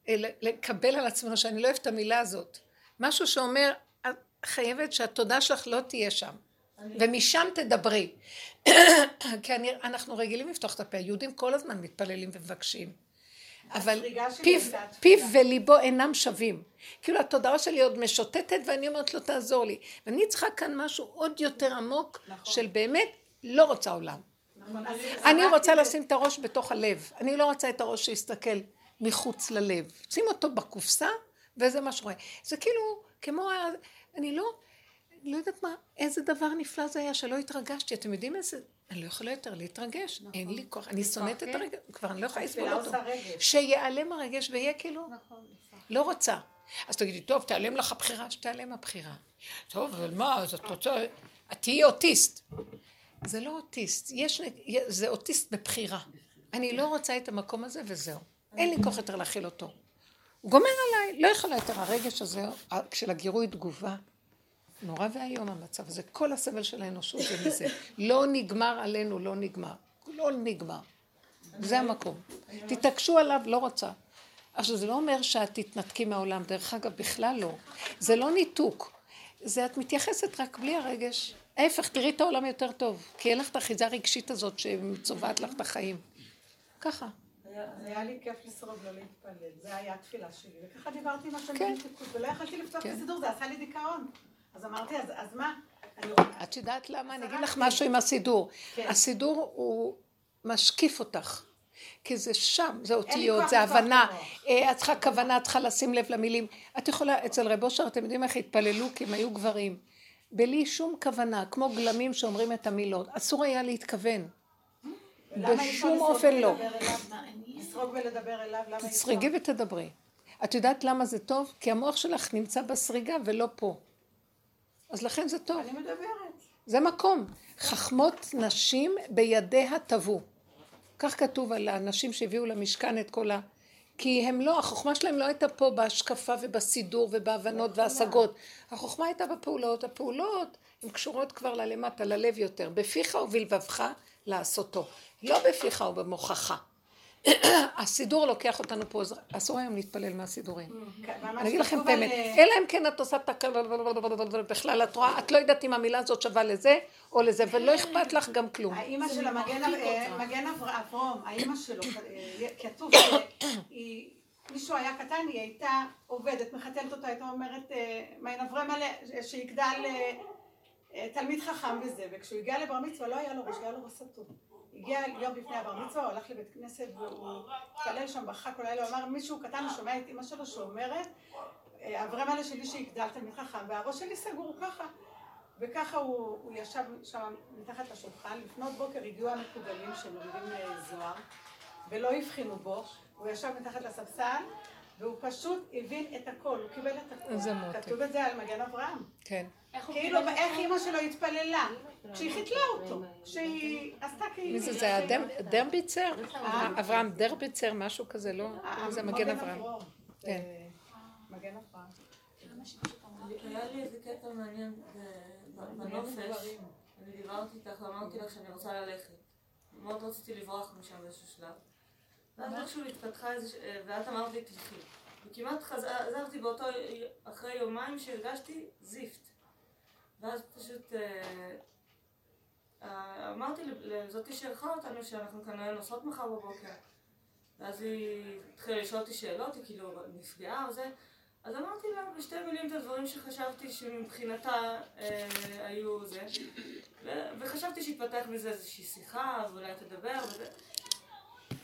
אה, לקבל על עצמנו, שאני לא אוהבת את המילה הזאת, משהו שאומר, את חייבת שהתודה שלך לא תהיה שם, ומשם תדברי. כי אני, אנחנו רגילים לפתוח את הפה, יהודים כל הזמן מתפללים ומבקשים. אבל פיו, פיו. וליבו אינם שווים. כאילו התודעה שלי עוד משוטטת ואני אומרת לו תעזור לי. ואני צריכה כאן משהו עוד יותר עמוק נכון. של באמת לא רוצה עולם. נכון, אני רוצה. לשים את הראש בתוך הלב. אני לא רוצה את הראש שיסתכל מחוץ ללב. שים אותו בקופסה וזה מה שרואה. זה כאילו כמו, אני לא, לא יודעת מה, איזה דבר נפלא זה היה שלא התרגשתי. אתם יודעים איזה, אני לא יכולה יותר להתרגש. אין לי כוח, אני שונאת את הרגש, כבר אני לא יכולה לסבול אותו. שיעלם הרגש ויהיה כאילו, לא רוצה. אז תגידי, טוב, תיעלם לך הבחירה, שתיעלם הבחירה. טוב, אבל מה, אז את רוצה, את תהיי אוטיסט. זה לא אוטיסט, יש, זה אוטיסט בבחירה. אני לא רוצה את המקום הזה וזהו. אין לי כוח יותר להכיל אותו. הוא גומר עליי, לא יכולה יותר הרגש הזה של הגירוי תגובה. נורא ואיום המצב הזה. כל הסבל של האנושות זה מזה. לא נגמר עלינו, לא נגמר. לא נגמר. זה המקום. תתעקשו עליו, לא רוצה. עכשיו, זה לא אומר שאת תתנתקי מהעולם. דרך אגב, בכלל לא. זה לא ניתוק. זה את מתייחסת רק בלי הרגש. ההפך, תראי את העולם יותר טוב. כי אין לך את האחיזה הרגשית הזאת שצובעת לך את החיים. ככה. היה- היה לי כיף לשרוד לא להתפלל, זה היה התפילה שלי, וככה דיברתי עם השם כן. במתיקות, ולא יכולתי לפתוח את כן. הסידור, זה עשה לי דיכאון. אז אמרתי, אז מה? את יודעת למה? אני אגיד לך משהו עם הסידור. כן. הסידור הוא משקיף אותך. כי זה שם, זה אותיות, זה הבנה. אה, את צריכה כוונה, את צריכה לשים לב למילים. את יכולה, אצל רב אושר, אתם יודעים איך התפללו? כי הם היו גברים. בלי שום כוונה, כמו גלמים שאומרים את המילות. אסור היה להתכוון. בשום אופן לא. לסרוג ולדבר אליו, למה אי אפשר? תסרגי ותדברי. את יודעת למה זה טוב? כי המוח שלך נמצא בסריגה ולא פה. אז לכן זה טוב. אני מדברת. זה מקום. חכמות נשים בידיה טבו. כך כתוב על האנשים שהביאו למשכן את כל ה... כי הם לא, החוכמה שלהם לא הייתה פה בהשקפה ובסידור ובהבנות והשגות. החוכמה הייתה בפעולות. הפעולות הן קשורות כבר ללמטה, ללב יותר. בפיך ובלבבך לעשותו. לא בפיך ובמוחך. הסידור לוקח אותנו פה, אז אסור היום להתפלל מהסידורים. ממש אני אגיד לכם את האמת, אה, אלא אם כן את עושה את הכל, בכלל את רואה, את לא יודעת אם המילה הזאת שווה לזה או לזה, ולא אכפת לך גם כלום. האימא של המגן אה, אותה. מגן אבר- אברום, האימא שלו, אה, כתוב מישהו היה קטן, היא הייתה עובדת, מחתלת אותה, הייתה אומרת, אה, מיין אברהם מלא, שיגדל אה, אה, תלמיד חכם וזה, וכשהוא הגיע לבר מצווה לא היה לו ראש, היה לו ראש סתום. הגיע יום לפני הבר מצווה, הוא הלך לבית כנסת והוא התפלל שם, בכה הלילה, הוא אמר, מישהו קטן, שומע את אימא שלו שאומרת, אה, אברהם מלא שלי שיגדל תלמיד חכם, והראש שלי סגור ככה. וככה הוא, הוא ישב שם מתחת לשולחן, לפנות בוקר הגיעו המקובלים שלומדים אה, זוהר, ולא הבחינו בו, הוא ישב מתחת לספסל, והוא פשוט הבין את הכל, הוא קיבל את הכל. איזה מותק. כתוב את זה על מגן אברהם. כן. כאילו, איך? אימא שלו התפללה, כשהיא חיתלה אותו, כשהיא עשתה כאילו... מי זה, זה היה דר- דרביצר? אברהם דרביצר, משהו כזה, לא? אה, זה מגן אברהם. כן. זה מגן אברהם. היה לי איזה קטע מעניין בנופש. אני דיברתי איתך ואמרתי לך שאני רוצה ללכת. מאוד רציתי לברוח משם באיזשהו שלב. ואז איכשהו התפתחה איזה... אה, ואת אמרת לי תלכי. וכמעט חזרתי באותו... אחרי יומיים שהרגשתי זיפט. ואז פשוט... אה, אה, אמרתי לזאתי שאירחה אותנו שאנחנו כנראה נוסעות מחר בבוקר. ואז היא התחילה לשאול אותי שאלות, היא כאילו נפגעה או זה. אז אמרתי לה בשתי מילים את הדברים שחשבתי שמבחינתה אה, היו זה. ו- וחשבתי שיתפתח מזה איזושהי שיחה, ואולי תדבר וזה.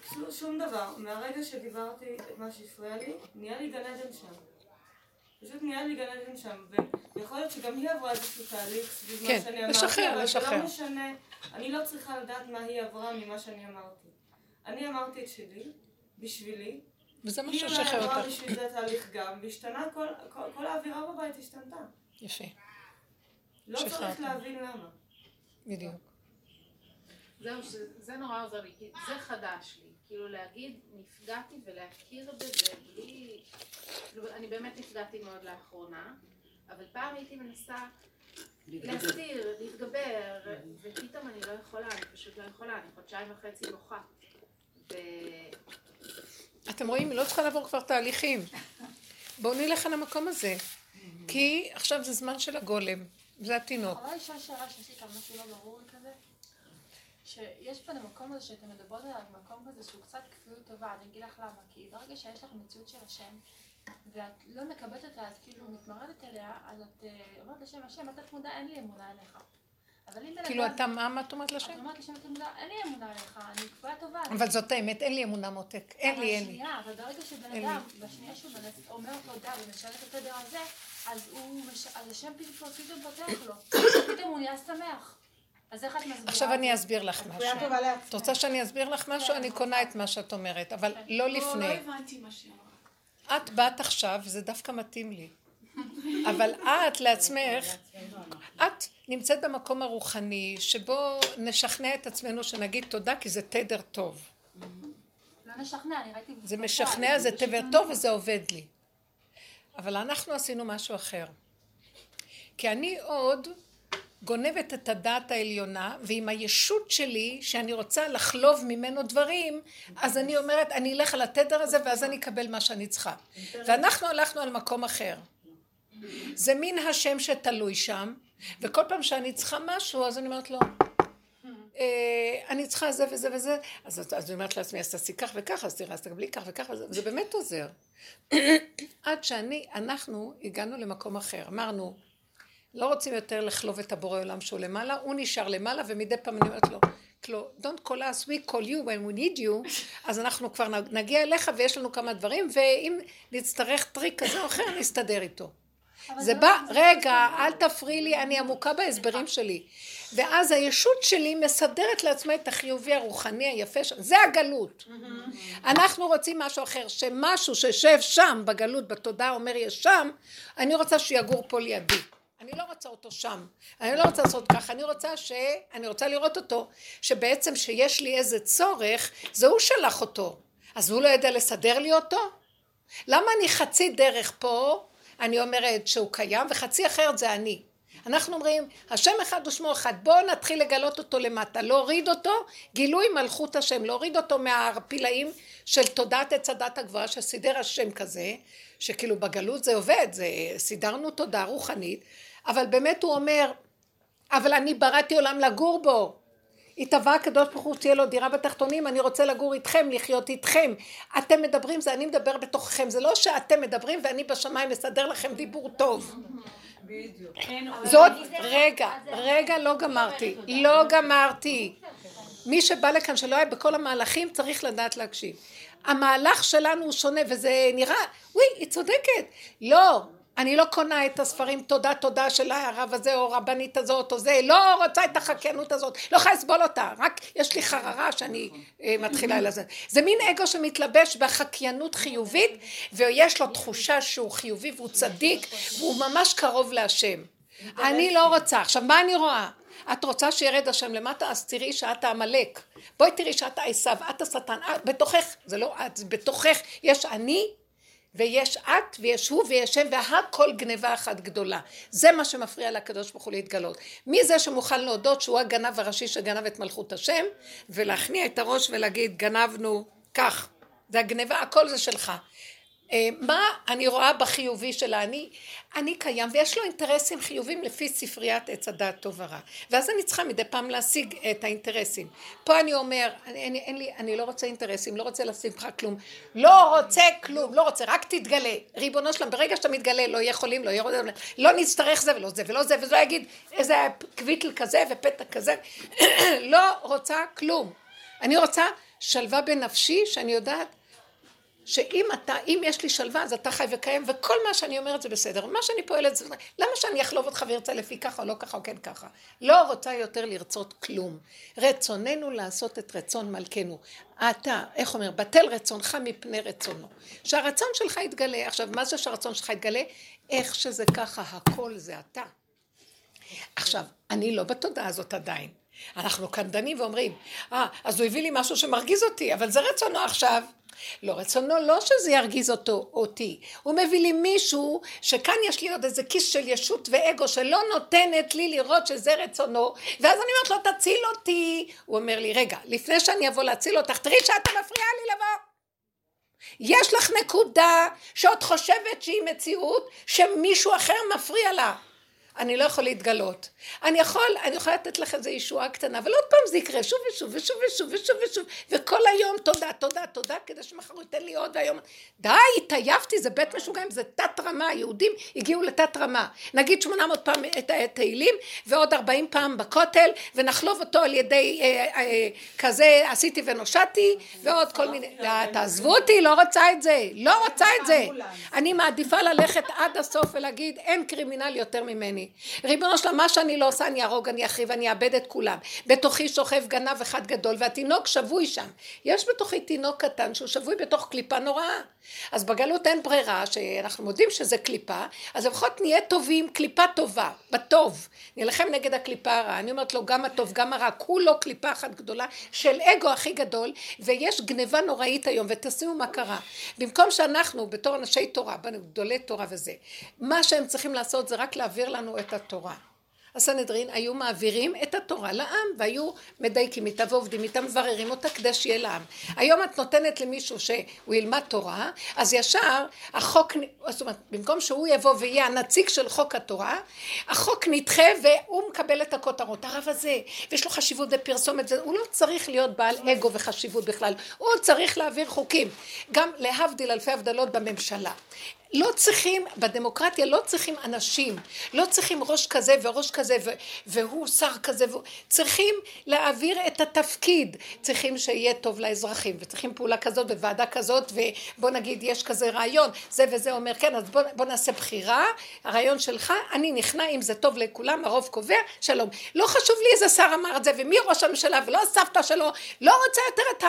כאילו שום דבר. מהרגע שדיברתי את מה שהפריע לי, נהיה לי גן עדן שם. פשוט נהיה לי גן עדן שם. ויכול להיות שגם היא עברה איזשהו תהליך סביב כן, מה שאני אמרתי. לשחרר, אבל לשחרר. זה לא משנה. אני לא צריכה לדעת מה היא עברה ממה שאני אמרתי. אני אמרתי את שלי, בשבילי, וזה מה היא אולי ששחרר עברה אותך. בשביל זה תהליך גם, והשתנה כל, כל, כל האווירה בבית השתנתה. יפה, לא. צריך להבין למה. בדיוק. זהו, זה נורא עוזר לי, כי זה חדש לי. כאילו להגיד, נפגעתי ולהכיר בזה בלי... כאילו, אני באמת נפגעתי מאוד לאחרונה, אבל פעם הייתי מנסה להסתיר, להתגבר, ופתאום אני לא יכולה, אני פשוט לא יכולה, אני חודשיים וחצי בוכה. ו... אתם רואים, היא לא צריכה לעבור כבר תהליכים. בואו נלך על המקום הזה. כי עכשיו זה זמן של הגולם, זה התינוק. שאלה שיש לי כאן משהו לא ברור? שיש פה את המקום הזה שאתם מדברות עליו, מקום כזה שהוא קצת כפיות טובה, אני אגיד לך למה, כי ברגע שיש לך מציאות של השם, ואת לא מקבלת אותה, את כאילו מתמרדת אליה, אז את אה, אומרת לשם, השם, אתה מודע, אין לי אמונה עליך. אבל אם בן כאילו אתה, מה את אומרת את לשם? אומרת לשם, אין לי אמונה עליך, אני כפויה טובה. אבל זאת האמת, אין לי אמונה מותק. אין לי, אין לי. אבל ברגע שבן אדם, בשנייה שהוא אומר תודה ומשרת את התדר הזה, אז הוא, מש- אז השם פתאום פותח לו. פתאום הוא נהיה שמח. אז איך את מסבירה? עכשיו אני אסביר לך משהו. את רוצה שאני אסביר לך משהו? אני קונה את מה שאת אומרת, אבל לא לא, לא לפני. הבנתי מה שהיא אמרה. את באת עכשיו, זה דווקא מתאים לי. אבל את לעצמך, את נמצאת במקום הרוחני, שבו נשכנע את עצמנו שנגיד תודה, כי זה תדר טוב. לא משכנע, אני ראיתי... זה משכנע, זה תדר לא טוב וזה עובד לי. אבל אנחנו עשינו משהו אחר. כי אני עוד גונבת את הדעת העליונה, ועם הישות שלי, שאני רוצה לחלוב ממנו דברים, אז אני אומרת, אני אלך על התדר הזה, ואז אני אקבל מה שאני צריכה. ואנחנו הלכנו על מקום אחר. זה מין השם שתלוי שם, וכל פעם שאני צריכה משהו, אז אני אומרת לו, אה, אני צריכה זה וזה וזה, אז, אני אומרת לעצמי, אז תעשי כך וככה, אז תראה, אז תקבלי כך וככה, וזה באמת עוזר. עד שאני, אנחנו הגענו למקום אחר. אמרנו, לא רוצים יותר לחלוב את הבורא עולם שהוא למעלה, הוא נשאר למעלה, ומדי פעם אני אומרת לו, לא, don't call us, we call you when we need you, אז אנחנו כבר נגיע אליך ויש לנו כמה דברים, ואם נצטרך טריק כזה או אחר, נסתדר איתו. זה בא, רגע, אל תפריעי לי, אני עמוקה בהסברים שלי. ואז הישות שלי מסדרת לעצמה את החיובי הרוחני היפה, זה הגלות. אנחנו רוצים משהו אחר, שמשהו שיושב שם בגלות, בתודעה, אומר יש שם, אני רוצה שיגור פה לידי. אני לא רוצה אותו שם, אני לא רוצה לעשות ככה, אני רוצה ש... אני רוצה לראות אותו, שבעצם שיש לי איזה צורך, זה הוא שלח אותו, אז הוא לא יודע לסדר לי אותו? למה אני חצי דרך פה, אני אומרת שהוא קיים, וחצי אחרת זה אני. אנחנו אומרים, השם אחד ושמו אחד, בואו נתחיל לגלות אותו למטה, להוריד אותו, גילוי מלכות השם, להוריד אותו מהפילאים של תודעת עץ הדת הגבוהה שסידר השם כזה, שכאילו בגלות זה עובד, זה סידרנו תודעה רוחנית, אבל באמת הוא אומר, אבל אני בראתי עולם לגור בו. התהווה הקדוש ברוך הוא שתהיה לו דירה בתחתונים, אני רוצה לגור איתכם, לחיות איתכם. אתם מדברים, זה אני מדבר בתוככם, זה לא שאתם מדברים ואני בשמיים מסדר לכם דיבור טוב. זאת, רגע, רגע, לא גמרתי, לא גמרתי. מי שבא לכאן שלא היה בכל המהלכים צריך לדעת להקשיב. המהלך שלנו הוא שונה וזה נראה, וואי, היא צודקת. לא, אני לא קונה את הספרים תודה תודה של הרב הזה או רבנית הזאת או זה, לא רוצה את החקיינות הזאת, לא יכולה לסבול אותה, רק יש לי חררה שאני אה, מתחילה לזה. זה מין אגו שמתלבש בחקיינות חיובית ויש לו תחושה שהוא חיובי והוא צדיק והוא ממש קרוב להשם. אני לא רוצה. עכשיו מה אני רואה? את רוצה שירד השם למטה אז תראי שאת העמלק. בואי תראי שאת העשו, את השטן, את בתוכך, זה לא את, בתוכך יש אני ויש את ויש הוא ויש הם והכל גניבה אחת גדולה. זה מה שמפריע לקדוש ברוך הוא להתגלות. מי זה שמוכן להודות שהוא הגנב הראשי שגנב את מלכות השם ולהכניע את הראש ולהגיד גנבנו כך. זה הגניבה הכל זה שלך מה אני רואה בחיובי של האני? אני קיים ויש לו אינטרסים חיובים לפי ספריית עץ הדעת טוב ורע. ואז אני צריכה מדי פעם להשיג את האינטרסים. פה אני אומר אני, אני, אין לי, אני לא רוצה אינטרסים לא רוצה לשים לך כלום. לא רוצה כלום לא רוצה רק תתגלה. ריבונו שלם ברגע שאתה מתגלה לא יכולים לא יהיה לא נצטרך זה ולא זה ולא זה וזה יגיד איזה קוויטל כזה ופתע כזה. לא רוצה כלום. אני רוצה שלווה בנפשי שאני יודעת שאם אתה, אם יש לי שלווה אז אתה חי וקיים וכל מה שאני אומרת זה בסדר, מה שאני פועלת זה, למה שאני אחלוב אותך וארצה לפי ככה או לא ככה או כן ככה? לא רוצה יותר לרצות כלום. רצוננו לעשות את רצון מלכנו. אתה, איך אומר, בטל רצונך מפני רצונו. שהרצון שלך יתגלה. עכשיו, מה זה שהרצון שלך יתגלה? איך שזה ככה, הכל זה אתה. עכשיו, אני לא בתודעה הזאת עדיין. אנחנו כאן דנים ואומרים, אה, אז הוא הביא לי משהו שמרגיז אותי, אבל זה רצונו עכשיו. לא רצונו לא שזה ירגיז אותו, אותי, הוא מביא לי מישהו שכאן יש לי עוד איזה כיס של ישות ואגו שלא נותנת לי לראות שזה רצונו ואז אני אומרת לו תציל אותי, הוא אומר לי רגע לפני שאני אבוא להציל אותך תראי שאתה מפריעה לי לבוא. יש לך נקודה שאת חושבת שהיא מציאות שמישהו אחר מפריע לה אני לא יכול להתגלות. אני יכול, אני יכולה לתת לך איזו ישועה קטנה, אבל עוד פעם זה יקרה שוב ושוב ושוב ושוב ושוב ושוב, וכל היום תודה, תודה, תודה, כדי שמחר הוא ייתן לי עוד והיום... די, התעייפתי, זה בית משוגעים, זה תת רמה, היהודים הגיעו לתת רמה. נגיד 800 פעם את התהילים, ועוד 40 פעם בכותל, ונחלוב אותו על ידי אה, אה, כזה עשיתי ונושעתי, ועוד כל מיני... לא, תעזבו אותי, לא רוצה את זה, לא רוצה את זה. אני מעדיפה ללכת עד הסוף ולהגיד, אין קרימינל יותר ממני. ריבונו שלם, מה שאני לא עושה, אני אהרוג, אני אחריב, אני אאבד את כולם. בתוכי שוכב גנב אחד גדול, והתינוק שבוי שם. יש בתוכי תינוק קטן שהוא שבוי בתוך קליפה נוראה. אז בגלות אין ברירה, שאנחנו מודים שזה קליפה, אז לפחות נהיה טובים, קליפה טובה, בטוב. נלחם נגד הקליפה הרעה. אני אומרת לו, גם הטוב, גם הרע, כולו קליפה אחת גדולה של אגו הכי גדול, ויש גניבה נוראית היום, ותשימו מה קרה. במקום שאנחנו, בתור אנשי תורה, גדולי תורה וזה, מה שהם צריכים לעשות זה רק להעביר לנו את התורה. הסנהדרין היו מעבירים את התורה לעם והיו מדייקים איתה ועובדים איתה מבררים אותה כדי שיהיה לעם. היום את נותנת למישהו שהוא ילמד תורה אז ישר החוק, זאת אומרת במקום שהוא יבוא ויהיה הנציג של חוק התורה החוק נדחה והוא מקבל את הכותרות. הרב הזה ויש לו חשיבות בפרסומת הוא לא צריך להיות בעל אגו וחשיבות בכלל הוא צריך להעביר חוקים. גם להבדיל אלפי הבדלות בממשלה לא צריכים, בדמוקרטיה לא צריכים אנשים, לא צריכים ראש כזה וראש כזה ו- והוא שר כזה, והוא, צריכים להעביר את התפקיד, צריכים שיהיה טוב לאזרחים וצריכים פעולה כזאת וועדה כזאת ובוא נגיד יש כזה רעיון, זה וזה אומר כן אז בוא, בוא נעשה בחירה, הרעיון שלך, אני נכנע אם זה טוב לכולם, הרוב קובע, שלום. לא חשוב לי איזה שר אמר את זה ומי ראש הממשלה ולא הסבתא שלו, לא רוצה יותר את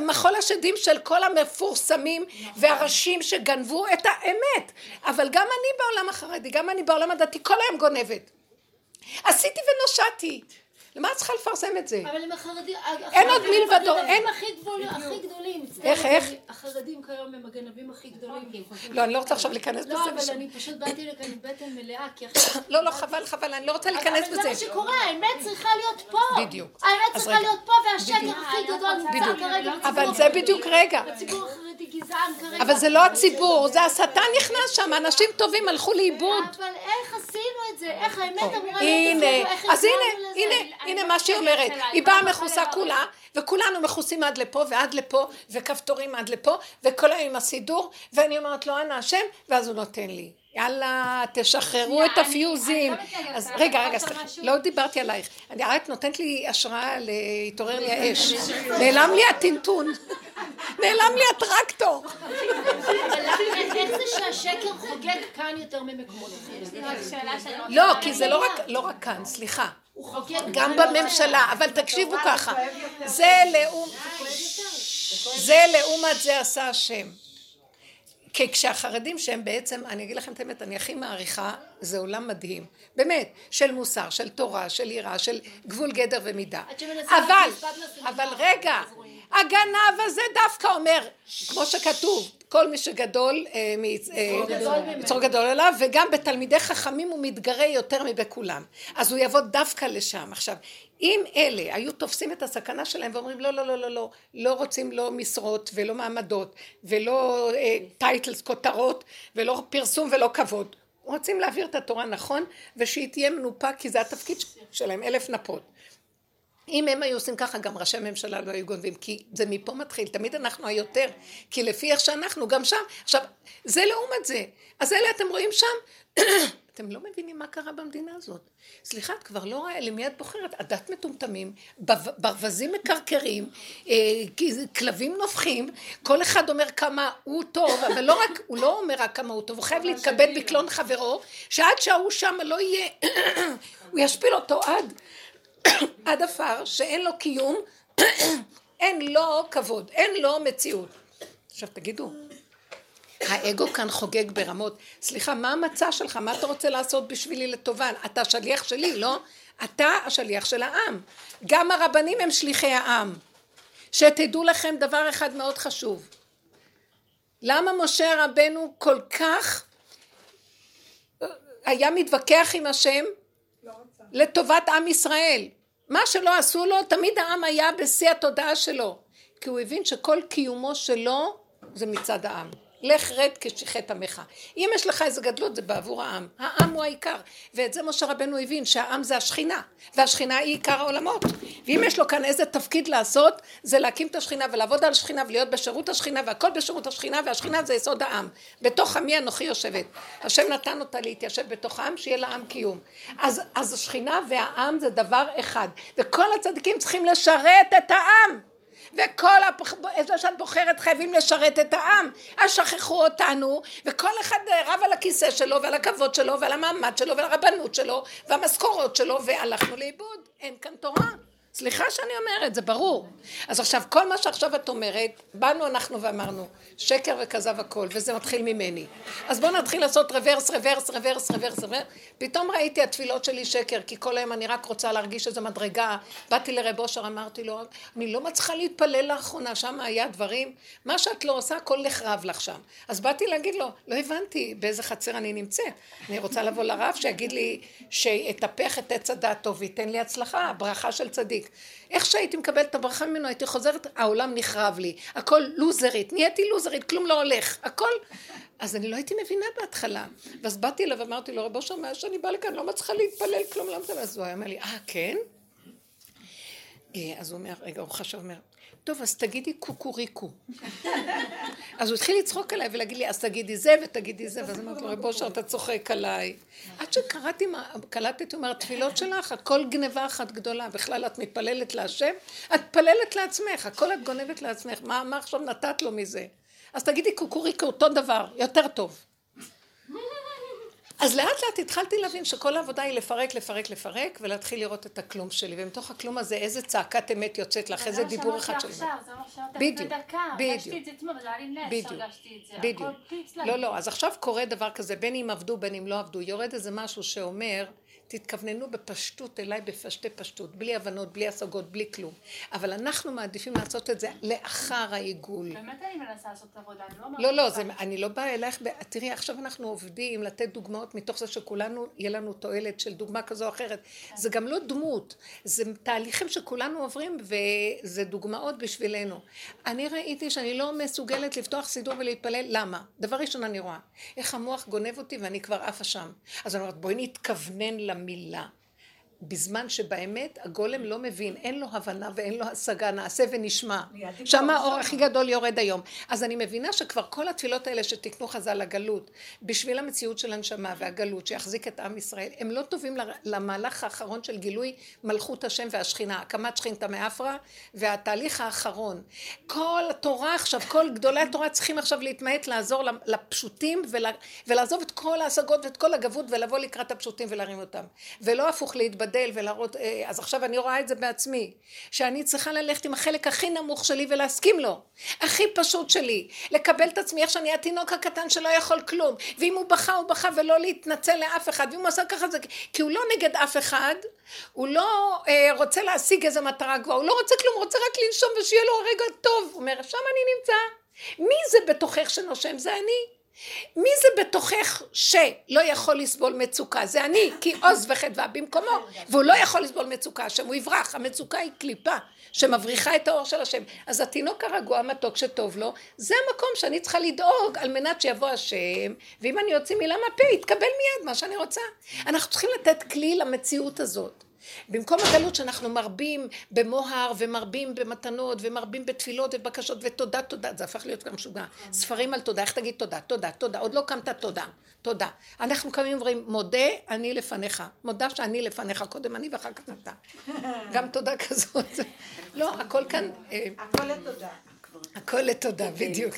מחול השדים של כל המפורסמים והראשים שגנבו את האמת. אבל גם אני בעולם החרדי, גם אני בעולם הדתי, כל היום גונבת. עשיתי ונושעתי. למה את צריכה לפרסם את זה? אבל הם החרדים... אין עוד מלבדו, אין... הכי גדולים. איך, איך? החרדים כיום הם הגנבים הכי גדולים. לא, אני לא רוצה עכשיו להיכנס בזה. לא, אבל אני פשוט באתי לכאן עם בטן מלאה, כי עכשיו... לא, לא, חבל, חבל, אני לא רוצה להיכנס בזה. אבל זה מה שקורה, האמת צריכה להיות פה. בדיוק. האמת צריכה להיות פה, והשקר הכי גדול נמצא כרגע אבל זה בדיוק רגע. הציבור החרדי גזען כרגע. אבל זה לא הציבור, זה השטן נכנס שם, אנשים טובים הלכו לאיבוד. אבל איך עשינו את זה? איך האמת אמורה להיות הנה, אז הנה? הנה, הנה מה שהיא אומרת, היא באה מכוסה כולה, וכולנו מכוסים עד לפה ועד לפה, וכפתורים עד לפה, וכל היום עם הסידור, ואני אומרת לו אנא השם, ואז הוא נותן לי. יאללה, תשחררו את הפיוזים. אז רגע, רגע, סליחה, לא דיברתי עלייך. אני רק נותנת לי השראה להתעורר לי האש. נעלם לי הטינטון. נעלם לי הטרקטור. איך זה שהשקר חוגג כאן יותר ממקומות אחרים? לא, כי זה לא רק, לא רק כאן, סליחה. הוא חוגג גם בממשלה, אבל תקשיבו ככה, זה לאום, זה לעומת זה עשה השם. כי כשהחרדים שהם בעצם, אני אגיד לכם את האמת, אני הכי מעריכה, זה עולם מדהים, באמת, של מוסר, של תורה, של יראה, של גבול גדר ומידה. אבל, אבל רגע, הגנב הזה דווקא אומר, כמו שכתוב, כל מי שגדול, אה, מצור גדול עליו, וגם בתלמידי חכמים הוא מתגרה יותר מבכולם. אז הוא יבוא דווקא לשם. עכשיו, אם אלה היו תופסים את הסכנה שלהם ואומרים לא, לא, לא, לא, לא, לא רוצים לא משרות ולא מעמדות ולא טייטלס, כותרות ולא פרסום ולא כבוד, רוצים להעביר את התורה נכון ושהיא תהיה מנופה כי זה התפקיד שלהם, אלף נפות. אם הם היו עושים ככה, גם ראשי ממשלה לא היו גונבים, כי זה מפה מתחיל, תמיד אנחנו היותר, כי לפי איך שאנחנו, גם שם, עכשיו, זה לעומת זה, אז אלה אתם רואים שם, אתם לא מבינים מה קרה במדינה הזאת. סליחה, את כבר לא רואה למי את בוחרת, הדת מטומטמים, ברווזים מקרקרים, אה, כלבים נובחים, כל אחד אומר כמה הוא טוב, אבל לא רק, הוא לא אומר רק כמה הוא טוב, הוא חייב להתכבד בקלון חברו, שעד שההוא שם לא יהיה, הוא ישפיל אותו עד. עד עפר שאין לו קיום, אין לו כבוד, אין לו מציאות. עכשיו תגידו, האגו כאן חוגג ברמות, סליחה, מה המצע שלך? מה אתה רוצה לעשות בשבילי לטובה? אתה שליח שלי, לא? אתה השליח של העם. גם הרבנים הם שליחי העם. שתדעו לכם דבר אחד מאוד חשוב. למה משה רבנו כל כך היה מתווכח עם השם לטובת עם ישראל. מה שלא עשו לו, תמיד העם היה בשיא התודעה שלו. כי הוא הבין שכל קיומו שלו זה מצד העם. לך רד כשיחת עמך. אם יש לך איזה גדלות זה בעבור העם. העם הוא העיקר. ואת זה משה רבנו הבין שהעם זה השכינה. והשכינה היא עיקר העולמות. ואם יש לו כאן איזה תפקיד לעשות זה להקים את השכינה ולעבוד על השכינה ולהיות בשירות השכינה והכל בשירות השכינה והשכינה זה יסוד העם. בתוך עמי אנוכי יושבת. השם נתן אותה להתיישב בתוך העם שיהיה לעם קיום. אז, אז השכינה והעם זה דבר אחד. וכל הצדיקים צריכים לשרת את העם. וכל איזה שאת בוחרת חייבים לשרת את העם. אז שכחו אותנו וכל אחד רב על הכיסא שלו ועל הכבוד שלו ועל המעמד שלו ועל הרבנות שלו והמשכורות שלו והלכנו לאיבוד. אין כאן תורה סליחה שאני אומרת, זה ברור. אז עכשיו, כל מה שעכשיו את אומרת, באנו אנחנו ואמרנו, שקר וכזב הכל, וזה מתחיל ממני. אז בואו נתחיל לעשות רוורס, רוורס, רוורס, רוורס, רוורס. פתאום ראיתי התפילות שלי שקר, כי כל היום אני רק רוצה להרגיש איזו מדרגה. באתי לרב אושר, אמרתי לו, אני לא מצליחה להתפלל לאחרונה, שם היה דברים, מה שאת לא עושה, הכל נחרב לך שם. אז באתי להגיד לו, לא הבנתי באיזה חצר אני נמצאת. אני רוצה לבוא לרב שיגיד לי, שיטפח את עץ הדעת טוב וייתן לי הצלחה, ברכה של צדיק. איך שהייתי מקבלת את הברכה ממנו, הייתי חוזרת, העולם נחרב לי. הכל לוזרית, נהייתי לוזרית, כלום לא הולך. הכל... אז אני לא הייתי מבינה בהתחלה. ואז באתי אליו ואמרתי לו, רבו שם, מאז שאני באה לכאן, לא מצליחה להתפלל, כלום לא מצליחה. אז הוא היה אומר לי, אה, כן? אה, אז הוא אומר, רגע, הוא חשב, אומר, טוב, אז תגידי קוקוריקו. אז הוא התחיל לצחוק עליי ולהגיד לי, אז תגידי זה ותגידי זה, ואז אמרתי לו, רב אושר, אתה צוחק עליי. עד שקראתי, קלטתי, הוא אומר, התפילות שלך, הכל גניבה אחת גדולה. בכלל, את מתפללת להשם, את מתפללת לעצמך, הכל את גונבת לעצמך. מה, מה עכשיו נתת לו מזה? אז תגידי קוקוריקו, אותו דבר, יותר טוב. אז לאט לאט התחלתי להבין שכל העבודה היא לפרק, לפרק, לפרק, ולהתחיל לראות את הכלום שלי. ומתוך הכלום הזה, איזה צעקת אמת יוצאת לך, איזה דיבור אחד שלי. זה מה שאמרת בדיוק, לפני דקה, בדיוק. הרגשתי את זה לי נס בדיוק, שהרגשתי את זה. בדיוק. להם. לא, לא, אז עכשיו קורה דבר כזה, בין אם עבדו, בין אם לא עבדו, יורד איזה משהו שאומר, תתכווננו בפשטות אליי בפשטי פשטות, בלי הבנות, בלי השגות, בלי כלום. אבל אנחנו מעדיפים לעשות את זה לאחר העיגול. באמת אני מנסה לעשות עבודה, אני לא אומרת... לא, לא, לך. זה, אני לא באה אלייך, ב- תראי, עכשיו אנחנו עובדים לתת דוגמאות מתוך זה שכולנו, יהיה לנו תועלת של דוגמה כזו או אחרת. זה גם לא דמות, זה תהליכים שכולנו עוברים וזה דוגמאות בשבילנו. אני ראיתי שאני לא מסוגלת לפתוח סידור ולהתפלל, למה? דבר ראשון אני רואה, איך המוח גונב אותי ואני כבר עפה שם. אז אני אומרת, בואי נתכוונן Camilla. בזמן שבאמת הגולם לא מבין, אין לו הבנה ואין לו השגה, נעשה ונשמע. שם האור הכי גדול יורד היום. אז אני מבינה שכבר כל התפילות האלה שתיקנו חז"ל לגלות, בשביל המציאות של הנשמה והגלות שיחזיק את עם ישראל, הם לא טובים למהלך האחרון של גילוי מלכות השם והשכינה, הקמת שכינתא מאפרה, והתהליך האחרון. כל התורה עכשיו, כל גדולי התורה צריכים עכשיו להתמעט לעזור לפשוטים ול, ולעזוב את כל ההשגות ואת כל הגבות ולבוא לקראת הפשוטים ולהרים אותם. ולא הפוך להתבדל ולהראות, אה, אז עכשיו אני רואה את זה בעצמי, שאני צריכה ללכת עם החלק הכי נמוך שלי ולהסכים לו, הכי פשוט שלי, לקבל את עצמי איך שאני התינוק הקטן שלא יכול כלום, ואם הוא בכה הוא בכה ולא להתנצל לאף אחד, ואם הוא עשה ככה זה, כי הוא לא נגד אף אחד, הוא לא אה, רוצה להשיג איזה מטרה גבוהה, הוא לא רוצה כלום, הוא רוצה רק לנשום ושיהיה לו הרגע טוב, הוא אומר, שם אני נמצא, מי זה בתוכך שנושם? זה אני. מי זה בתוכך שלא יכול לסבול מצוקה? זה אני, כי עוז וחדווה במקומו, והוא לא יכול לסבול מצוקה, השם הוא יברח, המצוקה היא קליפה שמבריחה את האור של השם. אז התינוק הרגוע המתוק שטוב לו, זה המקום שאני צריכה לדאוג על מנת שיבוא השם, ואם אני אוציא מילה מהפה, יתקבל מיד מה שאני רוצה. אנחנו צריכים לתת כלי למציאות הזאת. במקום הגלות שאנחנו מרבים במוהר ומרבים במתנות ומרבים בתפילות ובקשות ותודה תודה זה הפך להיות גם משוגע. ספרים על תודה איך תגיד תודה? תודה תודה. עוד לא קמת תודה. תודה. אנחנו קמים ואומרים מודה אני לפניך. מודה שאני לפניך קודם אני ואחר כך אתה. גם תודה כזאת. לא הכל כאן אה, הכל לתודה. הכל לתודה, בדיוק.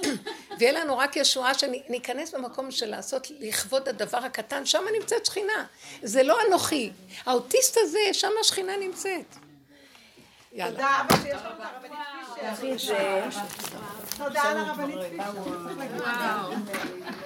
ויהיה לנו רק ישועה שניכנס במקום של לעשות לכבוד הדבר הקטן, שם נמצאת שכינה. זה לא אנוכי. האוטיסט הזה, שם השכינה נמצאת. יאללה. תודה אבא שיש לנו את הרבנית פישר. תודה על הרבנית פישר.